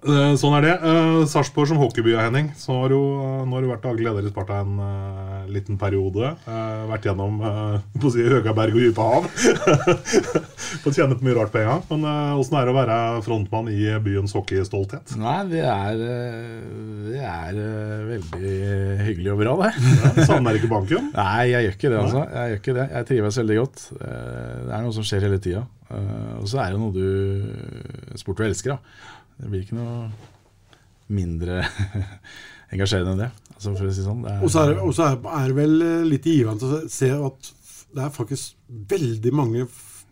Eh, Sånn er det. Uh, Sarpsborg som hockeyby, Henning. Så har jo, eh, nå har du vært daglig leder i Sparta en uh, liten periode. Uh, vært gjennom uh, på å si, Høgaberg og dype hav. Fått kjenne på mye rart på en gang. Men åssen er det å være frontmann i byens hockeystolthet? Nei, det er, eh, det er eh, veldig hyggelig og bra, det. Ja, savner ikke banken? Nei, jeg gjør ikke det, altså. Jeg gjør ikke det. Jeg trives veldig godt. Eh, Det er noe som skjer hele tida. Og så er det noe du sport du elsker, da. Det blir ikke noe mindre engasjerende enn det. Altså, for å si sånn. Og så er, er, det vel eh, litt givende å se at det er faktisk veldig mange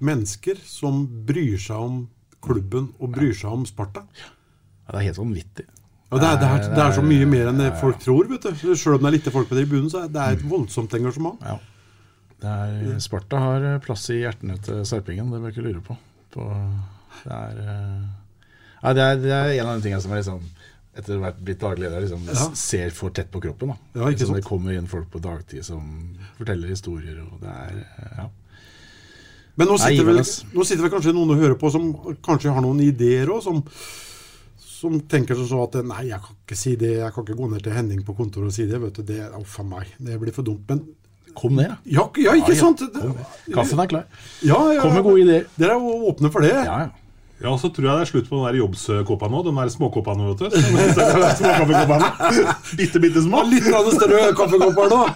mennesker som bryr seg om klubben og bryr seg om Sparta. Ja, det er helt vanvittig. Ja, det, er, det, er, det er så mye mer enn det folk tror. vet du. Selv om det er lite folk på tribunen, så er det et voldsomt engasjement. Ja. Det er, Sparta har eh, plass i hjertene til sarpingen, det bør ikke lure på. på det, er, eh, ja, det, er, det er en av de tingene som er liksom etter ha blitt daglig leder, liksom, Ja. ser for tett på kroppen. Da. Ja, liksom, det kommer inn folk på dagtid som forteller historier, og det er ja. Men nå Nei, sitter, vel, nå sitter vel kanskje noen og hører på som kanskje har noen ideer òg, som, som tenker sånn så at nei, jeg kan ikke si det, jeg kan ikke gå ned til Henning på kontoret og si det. vet du, det, uff meg, det blir for dumt. Men Kom ned, da. ja, ja ikke sant? Kaffen er klar. Ja, ja, Kom med gode ideer. Dere er åpne for det. Ja, ja. Ja, så tror jeg det er slutt på den der jobbskåpa nå. De der småkåpene, vet du. Småkaffekoppene. Bitte, bitte små. Litt grann større kaffekopper nå.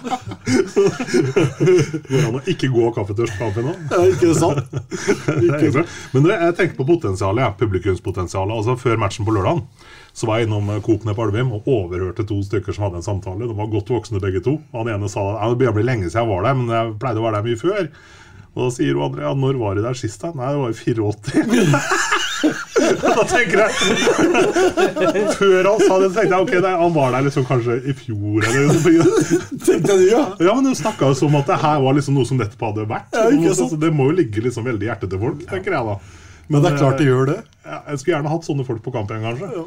Går an å ikke gå kaffetørst kaffe nå. Ja, ikke sant? Det sant? Men jeg tenker på potensialet, ja, publikumspotensialet. Altså Før matchen på lørdag så var jeg innom eh, Coop nede på Alvim og overhørte to stykker som hadde en samtale. De var godt voksne begge to. Han ene sa at det begynner å bli lenge siden jeg var der, men jeg pleide å være der mye før. Og da sier hun andre ja, når var du der sist? da? Nei, det var i 84. da tenker jeg Før han sa det, tenkte jeg ok, nei, han var der liksom kanskje i fjor eller noe. Tenkte du, ja. Ja, men Hun snakka jo som at det her var liksom noe som nettopp hadde vært. Ja, sant? Så det må jo ligge liksom veldig i hjertet til folk, tenker jeg da. Men det er klart det eh, gjør det. Ja, jeg skulle gjerne hatt sånne folk på kamp igjen, kanskje.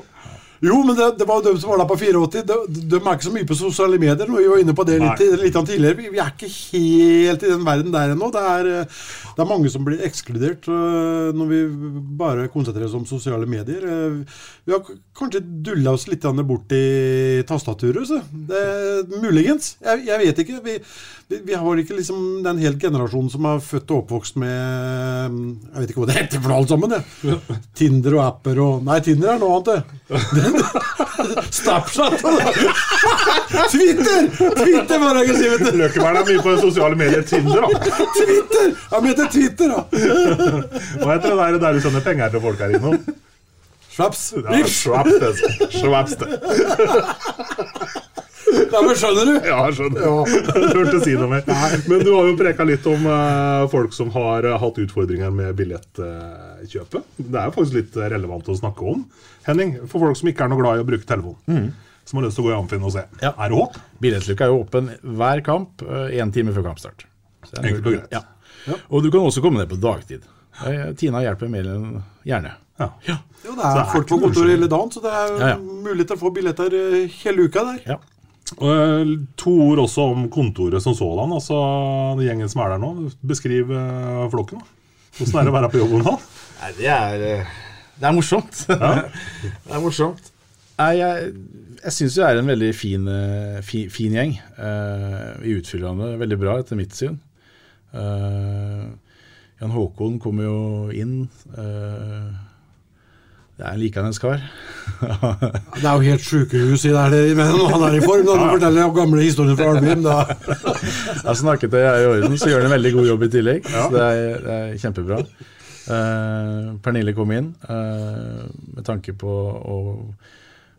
Jo, men det, det var jo de som var der på 84. De, de er ikke så mye på sosiale medier. Vi var inne på det litt, litt tidligere. Vi, vi er ikke helt i den verden der ennå. Det det er mange som blir ekskludert øh, når vi bare konsentrerer oss om sosiale medier. Vi har kanskje dulla oss litt bort i tastaturet. Så. Det, muligens. Jeg, jeg vet ikke. Vi, vi, har ikke liksom den helt generasjonen som er født og oppvokst med Jeg vet ikke hva det heter for alt sammen. Det. Tinder og apper og Nei, Tinder er noe annet, det. Snapchat! Twitter! Twitter var det jeg skulle si, vet du. Løkkevern er mye på sosiale medier. Tinder, da. Twitter! Han heter Twitter, da. Hva heter det der, der du sender penger til folk her inne? Schwaps. Ja, Schwaps, det. Ja, men skjønner du? Ja, jeg skjønner. Du hørte si noe mer. Men du har jo preka litt om eh, folk som har eh, hatt utfordringer med billettkjøpet. det er jo faktisk litt relevant å snakke om. Henning, for folk som ikke er noe glad i å bruke telefon, Mm. som har lyst til å gå i Amfinn og se. Er det håp? Billettluka er jo åpen hver kamp én time før kampstart. Så Enkelt og greit. Ja. Og du kan også komme ned på dagtid. Eh, Tina hjelper mer enn gjerne. Ja. Ja, det er det er folk på kontoret hele dagen, så det er Ja, ja. mulighet til å få billetter eh, hele uka der. Ja. Eh, to ord også om kontoret som sådan. Altså gjengen som er der nå. Beskriv eh, flokken. Åssen er det å være på jobb om dagen? Nei, det er eh, Det er morsomt. det er morsomt. Nei, jeg, jeg syns det er en veldig fin, eh, fi, fin gjeng. Uh, vi utfyller hverandre veldig bra, etter mitt syn. Eh, Jan Håkon kommer jo inn. Det er en likandes kar. Det er jo helt sjukehus i der, det- men han er i form, når han forteller om gamle historier fra da Jeg snakket det er i orden, så gjør han en veldig god jobb i tillegg. Så det er, det er kjempebra. Uh, Pernille kom inn uh, med tanke på å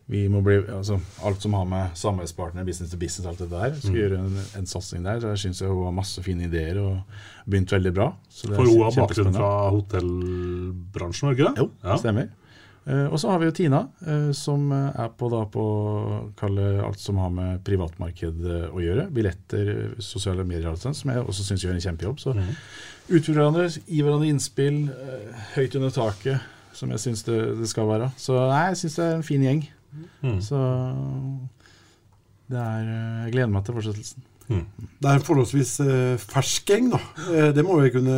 vi må bli, altså, alt som har med samarbeidspartner, business to business, alt det der. Skal Mm. gjøre en, en satsing der. Så jeg syns hun har masse fine ideer og begynt veldig bra. Så det For hun har bakgrunn fra hotellbransjen, ikke det? Jo, det stemmer. Eh, og så har vi jo Tina, eh, som eh, er på, da, på alt som har med privatmarked å gjøre. Billetter, sosiale medier, alt sånt, som jeg også syns gjør en kjempejobb. Så mm. utfordre hverandre, gi hverandre innspill. høyt under taket, som jeg syns det, det skal være. Så nei, jeg syns det er en fin gjeng. Mm. Så det er Jeg gleder meg til fortsettelsen. Det er en forholdsvis eh, fersk gjeng, da. Eh, det må vi kunne,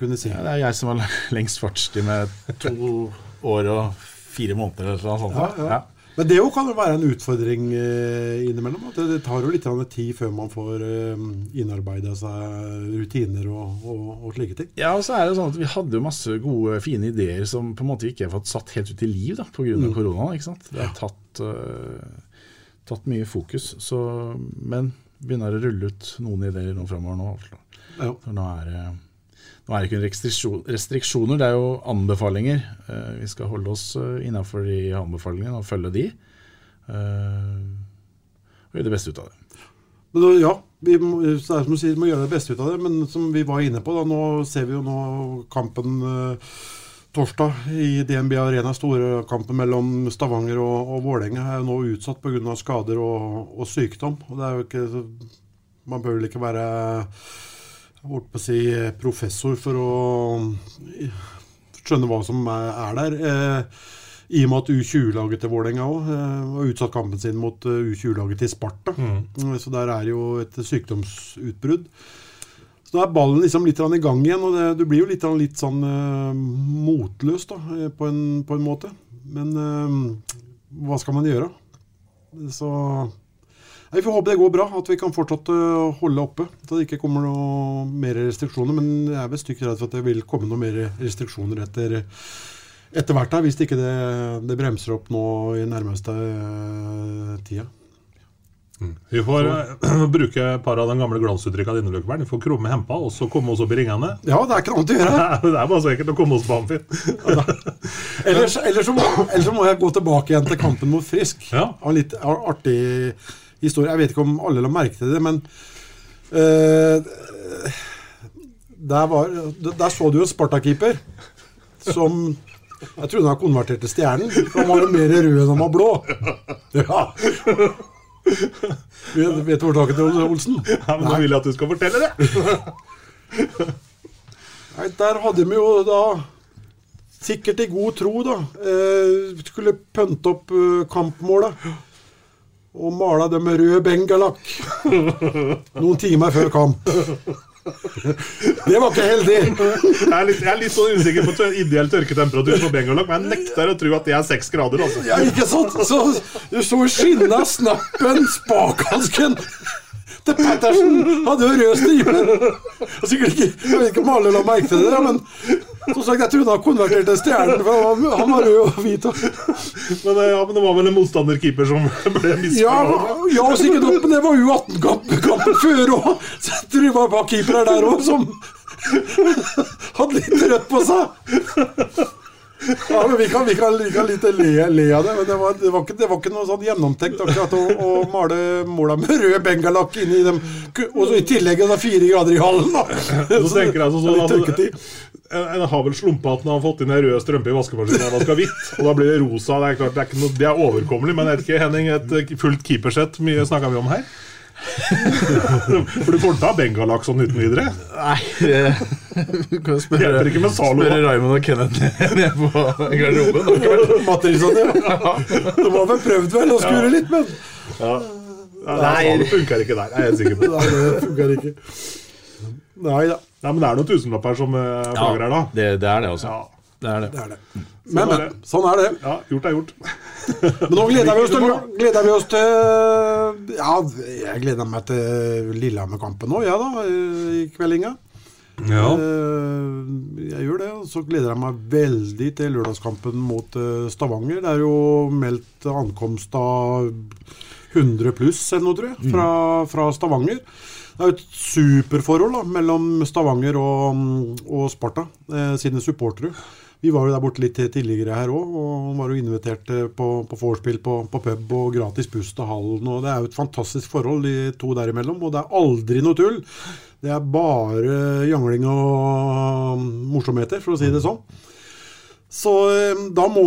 kunne si. Ja, det er jeg som har lengst fartstid med to år og fire måneder eller noe sånt. Ja, ja. Men det jo kan jo være en utfordring eh, innimellom. At det, tar jo litt tid før man får eh, innarbeida seg rutiner og, og, og slike ting. Ja, og så er det sånn at Vi hadde jo masse gode, fine ideer som på en måte ikke har fått satt helt ut i liv pga. Mm. koronaen. ikke sant? Det har tatt, uh, tatt mye fokus. Så, men begynner å rulle ut noen ideer nå framover nå. altså. Ja. For nå er det nå er det ikke restriksjon, restriksjoner, det er jo anbefalinger. Eh, vi skal holde oss uh, innafor de anbefalingene og følge de. Eh, og gjøre det beste ut av det. Men ja, vi må, det er som du sier, vi må gjøre det beste ut av det. Men som vi var inne på, da, nå ser vi jo nå kampen eh, torsdag i DNB Arena. Store kampen mellom Stavanger og, og Vålerenga er jo nå utsatt pga. skader og, og sykdom. Og det er jo ikke, man bør vel ikke være holdt på å si, professor for å skjønne hva som er, er der. Eh, I og med at U20-laget til Vålerenga òg eh, har utsatt kampen sin mot eh, U20-laget til Sparta. Mm. Så der er jo et sykdomsutbrudd. Så da er ballen liksom litt i gang igjen, og det, du blir jo litt, litt sånn uh, motløs da, eh, på en, på en måte. Men uh, hva skal man gjøre? Så Vi får håpe det går bra, at vi kan fortsatt holde oppe. At det ikke kommer noe mer restriksjoner. Men jeg er vel stygt redd for at det vil komme noe mer restriksjoner etter, etter hvert her, hvis ikke det, det bremser opp nå i nærmeste øh, tida. Vi får eh, bruke et par av de gamle glansuttrykka dine, Løkkeberg. Vi får krumme hempa, og så komme oss opp i ringene. Ja, det er ikke noe annet å gjøre. det er bare så enkelt å komme oss på Amfin. Ellers, ellers, så må, ellers så må jeg gå tilbake igjen til kampen mot Frisk. Ja. Av litt artig historie. Jeg vet ikke om alle la merke til det, men uh, der, var, der så du jo en Sparta-keeper som Jeg trodde han konverterte stjernen, for han var jo mer rød enn han var blå. Ja. Vet, vet du årsaken til Olsen? Ja, men Nå vil jeg at du skal fortelle det. Nei, der hadde vi jo da Sikkert i god tro, da. Eh, skulle pønte opp eh, kampmålet. Og mala dem med rød bengalakk noen timer før kamp. Det var ikke heldig. Jeg er litt, jeg er litt sånn usikker på ideell tørketemperatur på bengalakk, men jeg nekter å tro at det er seks grader. Altså. Ja, ikke sant? Så du så skinna, snappen, spakhansken til Pettersen hadde jo rød stripe. Sikkert Jeg vet ikke om alle la merke til det, men som sagt, jeg trodde han konverterte stjernen, for han var, rød og hvit. Men, eh, ja, men det var vel en motstanderkeeper som ble ja, misfornøyd. ja, sikkert nok, men det var jo 18-kampen før òg. Så jeg tror det var keepere der òg som hadde litt rødt på seg. Ja, men Vi kan, vi kan, vi kan litt le, le av det, men det var, det var, ikke, det var ikke noe sånn gjennomtenkt akkurat å, å male måla med rød bengalakk inni dem. Og så i tillegg er det fire grader i hallen, da. Så tenker jeg sånn, litt sånn tørketid. at En har vel slumpa at han har fått inn en rød strømpe i vaskemaskinen og vaska hvitt. Og da blir det rosa. Det er klart, det er, noe, det er overkommelig, men jeg vet ikke, Henning, et fullt keepersett, mye snakka vi om her? For du får ikke ta bengalakk sånn uten videre? Nei, du kan spørre, Hjelper ikke med Zalo, spørre. Raymond og Kenneth nede på garderoben. Matrisson, ja. De har vel prøvd vel å skure litt, men Ja. Nei, det funker ikke der. Jeg er sikker på. Nei, det funker ikke. Nei da. Nei, men det er noen tusenlapper som eh, flagrer her, da. Det, det er det også. Ja. Det er det. Det er det. Sånn Men, men. Sånn er det. Ja, gjort er gjort. Men nå gleder vi oss til, gleder vi oss til Ja, jeg gleder meg til Lillehammer-kampen nå, jeg da, i kveldinga. Ja. Eh, Jeg gjør det. Og så gleder jeg meg veldig til lørdagskampen mot eh, Stavanger. Det er jo meldt ankomst av 100 pluss eller noe, tror jeg, fra, fra Stavanger. Det er jo et superforhold da, mellom Stavanger og, og Sparta, eh, sine supportere. Vi var jo der borte litt tidligere her òg, og han var jo invitert eh, på, på vorspiel på, på pub og gratis buss til hallen. og Det er jo et fantastisk forhold, de to der imellom. Og det er aldri noe tull. Det er bare jangling og morsomheter, for å si det sånn. Så eh, da må,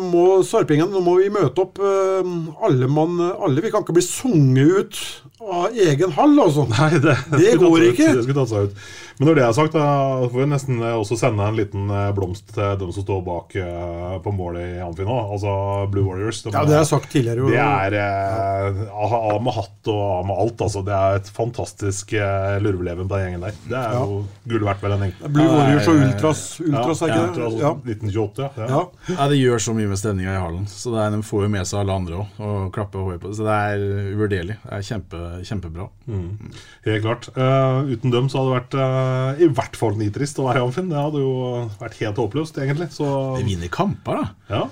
må Nå må vi møte opp eh, alle mann alle. Vi kan ikke bli sunget ut av egen hall, altså. Nei, det, det går ikke. Det skulle tatt seg ut. Men når det er sagt, da får vi nesten også sende en liten eh, blomst til dem som står bak uh, på målet i Amfi nå. Altså Blue Warriors. De, ja, det har jeg sagt tidligere. Det er uh, av med hatt og av med alt. Altså. Det er et fantastisk uh, lurveleven på den gjengen der. Det er ja. jo gull verdt vel en ting. Blue Warriors og Ultras, Ultras ja, er ikke det? Ja, 1928, ja. ja. ja. Det gjør så mye med stemninga i hallen. Så er, De får jo med seg alle andre òg og klapper håret på det. Så det er uvurderlig. Det er kjempe, kjempebra. Mm. Helt klart. uten dem så hadde det vært i hvert fall nitrist å være i Amfinn. Det hadde jo vært helt håpløst, egentlig. Så... Det vinner kamper, da. Ja.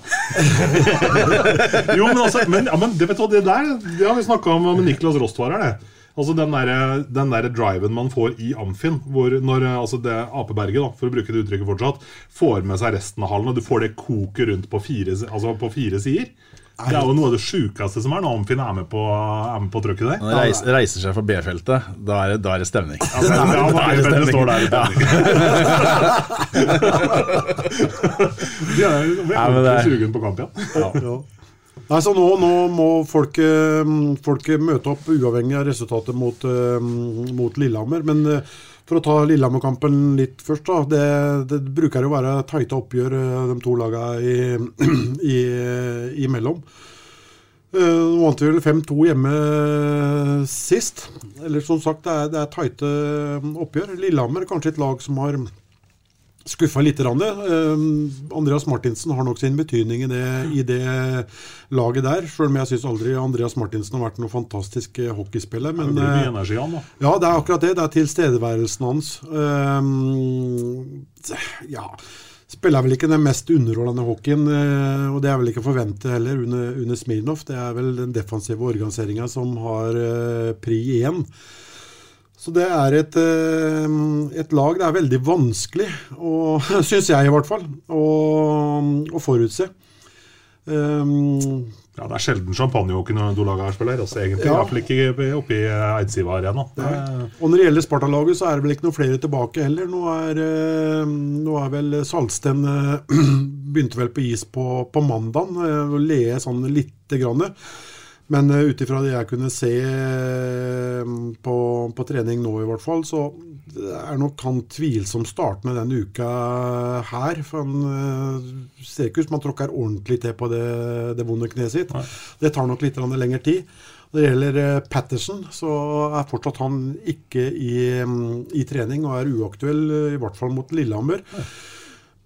jo, men altså men, ja, men det, vet du, det der Det har vi snakka om med Niklas Rostvarer. det Altså Den der, den der driven man får i Amfin, hvor når altså det Apeberget, da, for å bruke det uttrykket fortsatt, får med seg resten av hallen, og du får det koket rundt på fire, altså på fire sider det er jo noe av det sjukeste som er når Amfin er med på, er med på trykket der. Når de reiser, reiser seg fra B-feltet, da, da, er det stemning. Ja, men ja, da er det stemning. står der i ja. de er det er... sugen på kamp igjen. Ja. Ja. Nei, så nå, nå må folk, folk, møte opp uavhengig av resultatet mot, mot Lillehammer. Men for å ta Lillehammer-kampen litt først, da. Det, det bruker å være tighte oppgjør, eh, de to lagene i, imellom. Eh, nå vant vi vel 5-2 hjemme sist. Eller som sagt, det er, det er tighte oppgjør. Lillehammer er kanskje et lag som har skuffa litt. Uh, Andreas Martinsen har nok sin betydning i det, i det laget der. Selv om jeg syns aldri Andreas Martinsen har vært noen fantastisk uh, hockeyspiller. Men, det blir mye energi han, da. Ja, det er akkurat det. Det er tilstedeværelsen hans. Ja spiller vel ikke den mest underholdende hockeyen, og det er vel ikke å forvente heller under, under Smirnov. Det er vel den defensive organiseringa som har pri én. Så det er et, eh, et, lag det er veldig vanskelig, syns jeg i hvert fall, å, å forutse. Um, ja, Det er sjelden champagneåken når to lag spiller. Altså, egentlig, ja. Iallfall ikke oppe i Eidsiva Arena. Og Når det gjelder Sparta-laget, så er det vel ikke noen flere tilbake heller. Nå er, eh, nå er vel Salsten eh, begynte vel på is på, på mandag, og lee sånn lite grann. Men uh, ut ifra det jeg kunne se uh, på, på, trening nå, i hvert fall, så er nok han tvilsom med denne uka her. For han uh, ser ikke ut som han tråkker ordentlig til på det, det vonde kneet sitt. Nei. Det tar nok litt lengre tid. Når det gjelder Patterson, så er fortsatt han ikke i, um, i trening og er uaktuell, i hvert fall mot Lillehammer. Nei.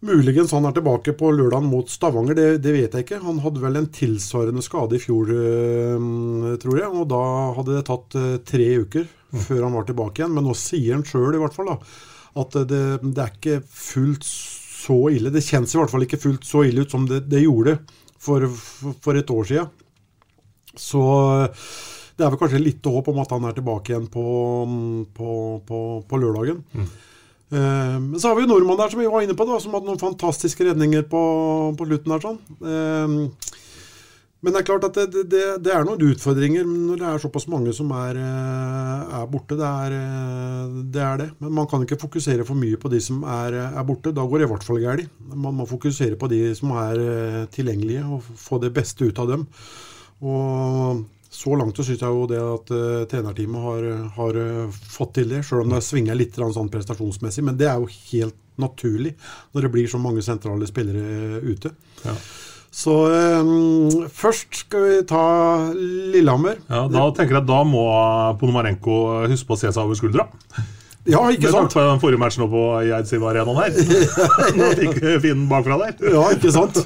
Muligens han er tilbake på lørdag mot Stavanger, det, det, vet jeg ikke. Han hadde vel en tilsvarende skade i fjor, øh, tror jeg. Og da hadde det tatt øh, tre uker mm. før han var tilbake igjen. Men nå sier han sjøl i hvert fall da, at det, det, er ikke fullt så ille. Det kjennes i hvert fall ikke fullt så ille ut som det, det gjorde for, for, et år siden. Så det er vel kanskje litt håp om at han er tilbake igjen på, på, på, på lørdagen. Mm. Eh, men så har vi jo nordmann der som vi var inne på, da, som hadde noen fantastiske redninger på, på slutten. der sånn. Eh, men det er klart at det, det, det, er noen utfordringer når det er såpass mange som er, eh, er borte. Det er, det er, det Men man kan ikke fokusere for mye på de som er, er borte. Da går det i hvert fall galt. Man må fokusere på de som er tilgjengelige, og få det beste ut av dem. Og så langt så syns jeg jo det at uh, trenerteamet har, har uh, fått til det, sjøl om det svinger litt sånn prestasjonsmessig. Men det er jo helt naturlig når det blir så mange sentrale spillere uh, ute. Ja. Så um, først skal vi ta Lillehammer. Ja, Da tenker jeg at da må Ponomarenko huske på å se seg over skuldra. Ja, ikke sant? På den forrige matchen på Eidsiv Arenaen her. Nå fikk Finn bakfra der. Ja, ikke sant.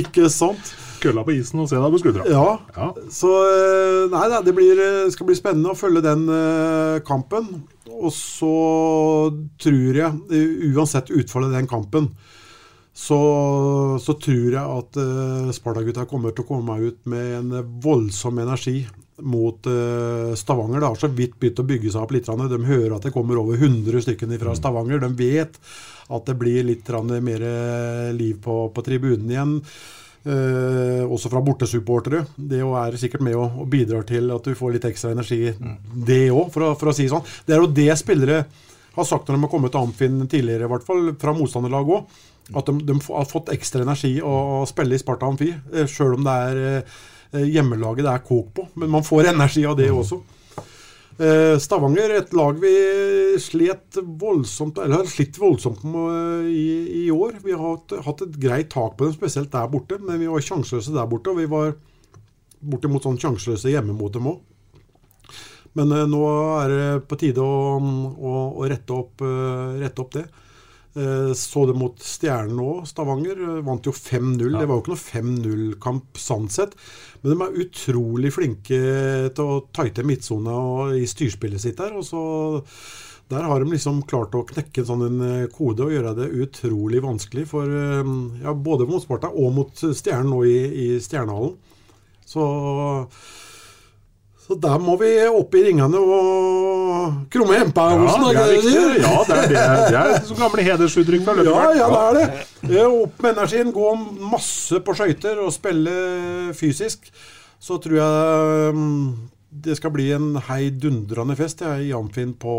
Ikke sant kølla på isen og se deg på skuldra. Ja. ja. Så eh, nei da, det blir, eh, skal bli spennende å følge den uh, kampen. Og så tror jeg, uansett utfallet av den kampen, så, så tror jeg at uh, Sparta-gutta kommer til å komme ut med en voldsom energi mot uh, Stavanger. Det har så vidt begynt å bygge seg opp litt. De hører at det kommer over 100 stykker fra Stavanger. De vet at det blir litt mer liv på, på tribunen igjen. Eh, også fra bortesupportere. Det er sikkert med og, og bidrar til at du får litt ekstra energi, det òg, for, for, å si sånn. Det er jo det spillere har sagt når de har kommet til Amfinn tidligere, i hvert fall fra motstanderlag òg. At de, de, har fått ekstra energi å spille i Sparta Amfi, eh, sjøl om det er eh, hjemmelaget det er kok på. Men man får energi av det også. Eh, Stavanger, et lag vi slet voldsomt eller har slitt voldsomt med i, i, år. Vi har hatt, hatt, et greit tak på dem, spesielt der borte. Men vi var sjanseløse der borte, og vi var bortimot sånn sjanseløse hjemme mot dem òg. Men uh, nå er det på tide å, å, å rette, opp, uh, rette, opp, det. Uh, så det mot Stjernen òg, Stavanger vant jo 5-0. Ja. Det var jo ikke noe 5-0-kamp sånn sett. Men de er utrolig flinke til å tighte midtsona i styrspillet sitt der. og så der har de liksom klart å knekke en sånn en kode og gjøre det utrolig vanskelig for ja, både mot Sparta og mot Stjernen nå i, i Stjernehallen. Så, så der må vi opp i ringene og krumme hempa. Ja, det er viktig. Ja, det er, det, det er så gamle hedersuttrykk fra Ja, ja, det er det. Opp med energien, gå masse på skøyter og spille fysisk. Så tror jeg det skal bli en heidundrende fest jeg, i Amfin på,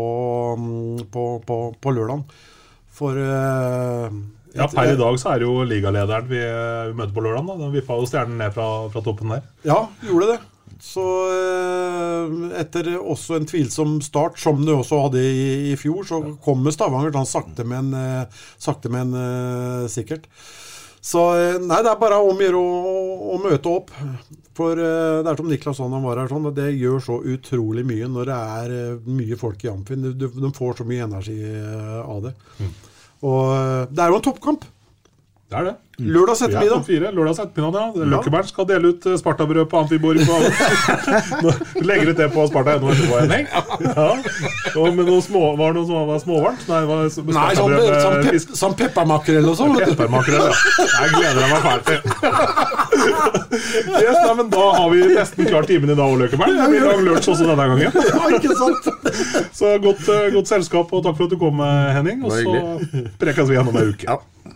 på, på, på lørdag. For uh, ja, Per i dag så er det jo ligalederen vi, vi møter på lørdag. Den vippa jo stjernen ned fra, fra, toppen der. Ja, gjorde det. Så uh, etter også en tvilsom start, som du også hadde i, i fjor, så kommer Stavanger sånn sakte, men, uh, sakte, men sikkert. Så nei, det er bare om å gjøre å, møte opp. For det er som Niklas han var her, sånn, det gjør så utrolig mye når det er mye folk i Amfin. De, de, får så mye energi av det. Mm. Og det er jo en toppkamp. Det er det. Lørdags ettermiddag. Ja, Lørdags ettermiddag, ja. Løkkeberg skal dele ut Spartabrød på Amfiborg. Legger ut det på Sparta.no etterpå, Henning. Ja. Og med noe små, var det noe var småvarmt? Nei, var nei sånn, sånn, pep, sånn peppermakrell og sånn. Peppermakrell, ja. Jeg gleder meg fælt til. yes, nei, men da har vi nesten klart timen i dag òg, Løkkeberg. Det blir lang lunsj også denne gangen. Ja, ikke sant? Så godt, eh, godt selskap, og takk for at du kom, eh, Henning. Og så prekes vi igjen om ei uke. Ja.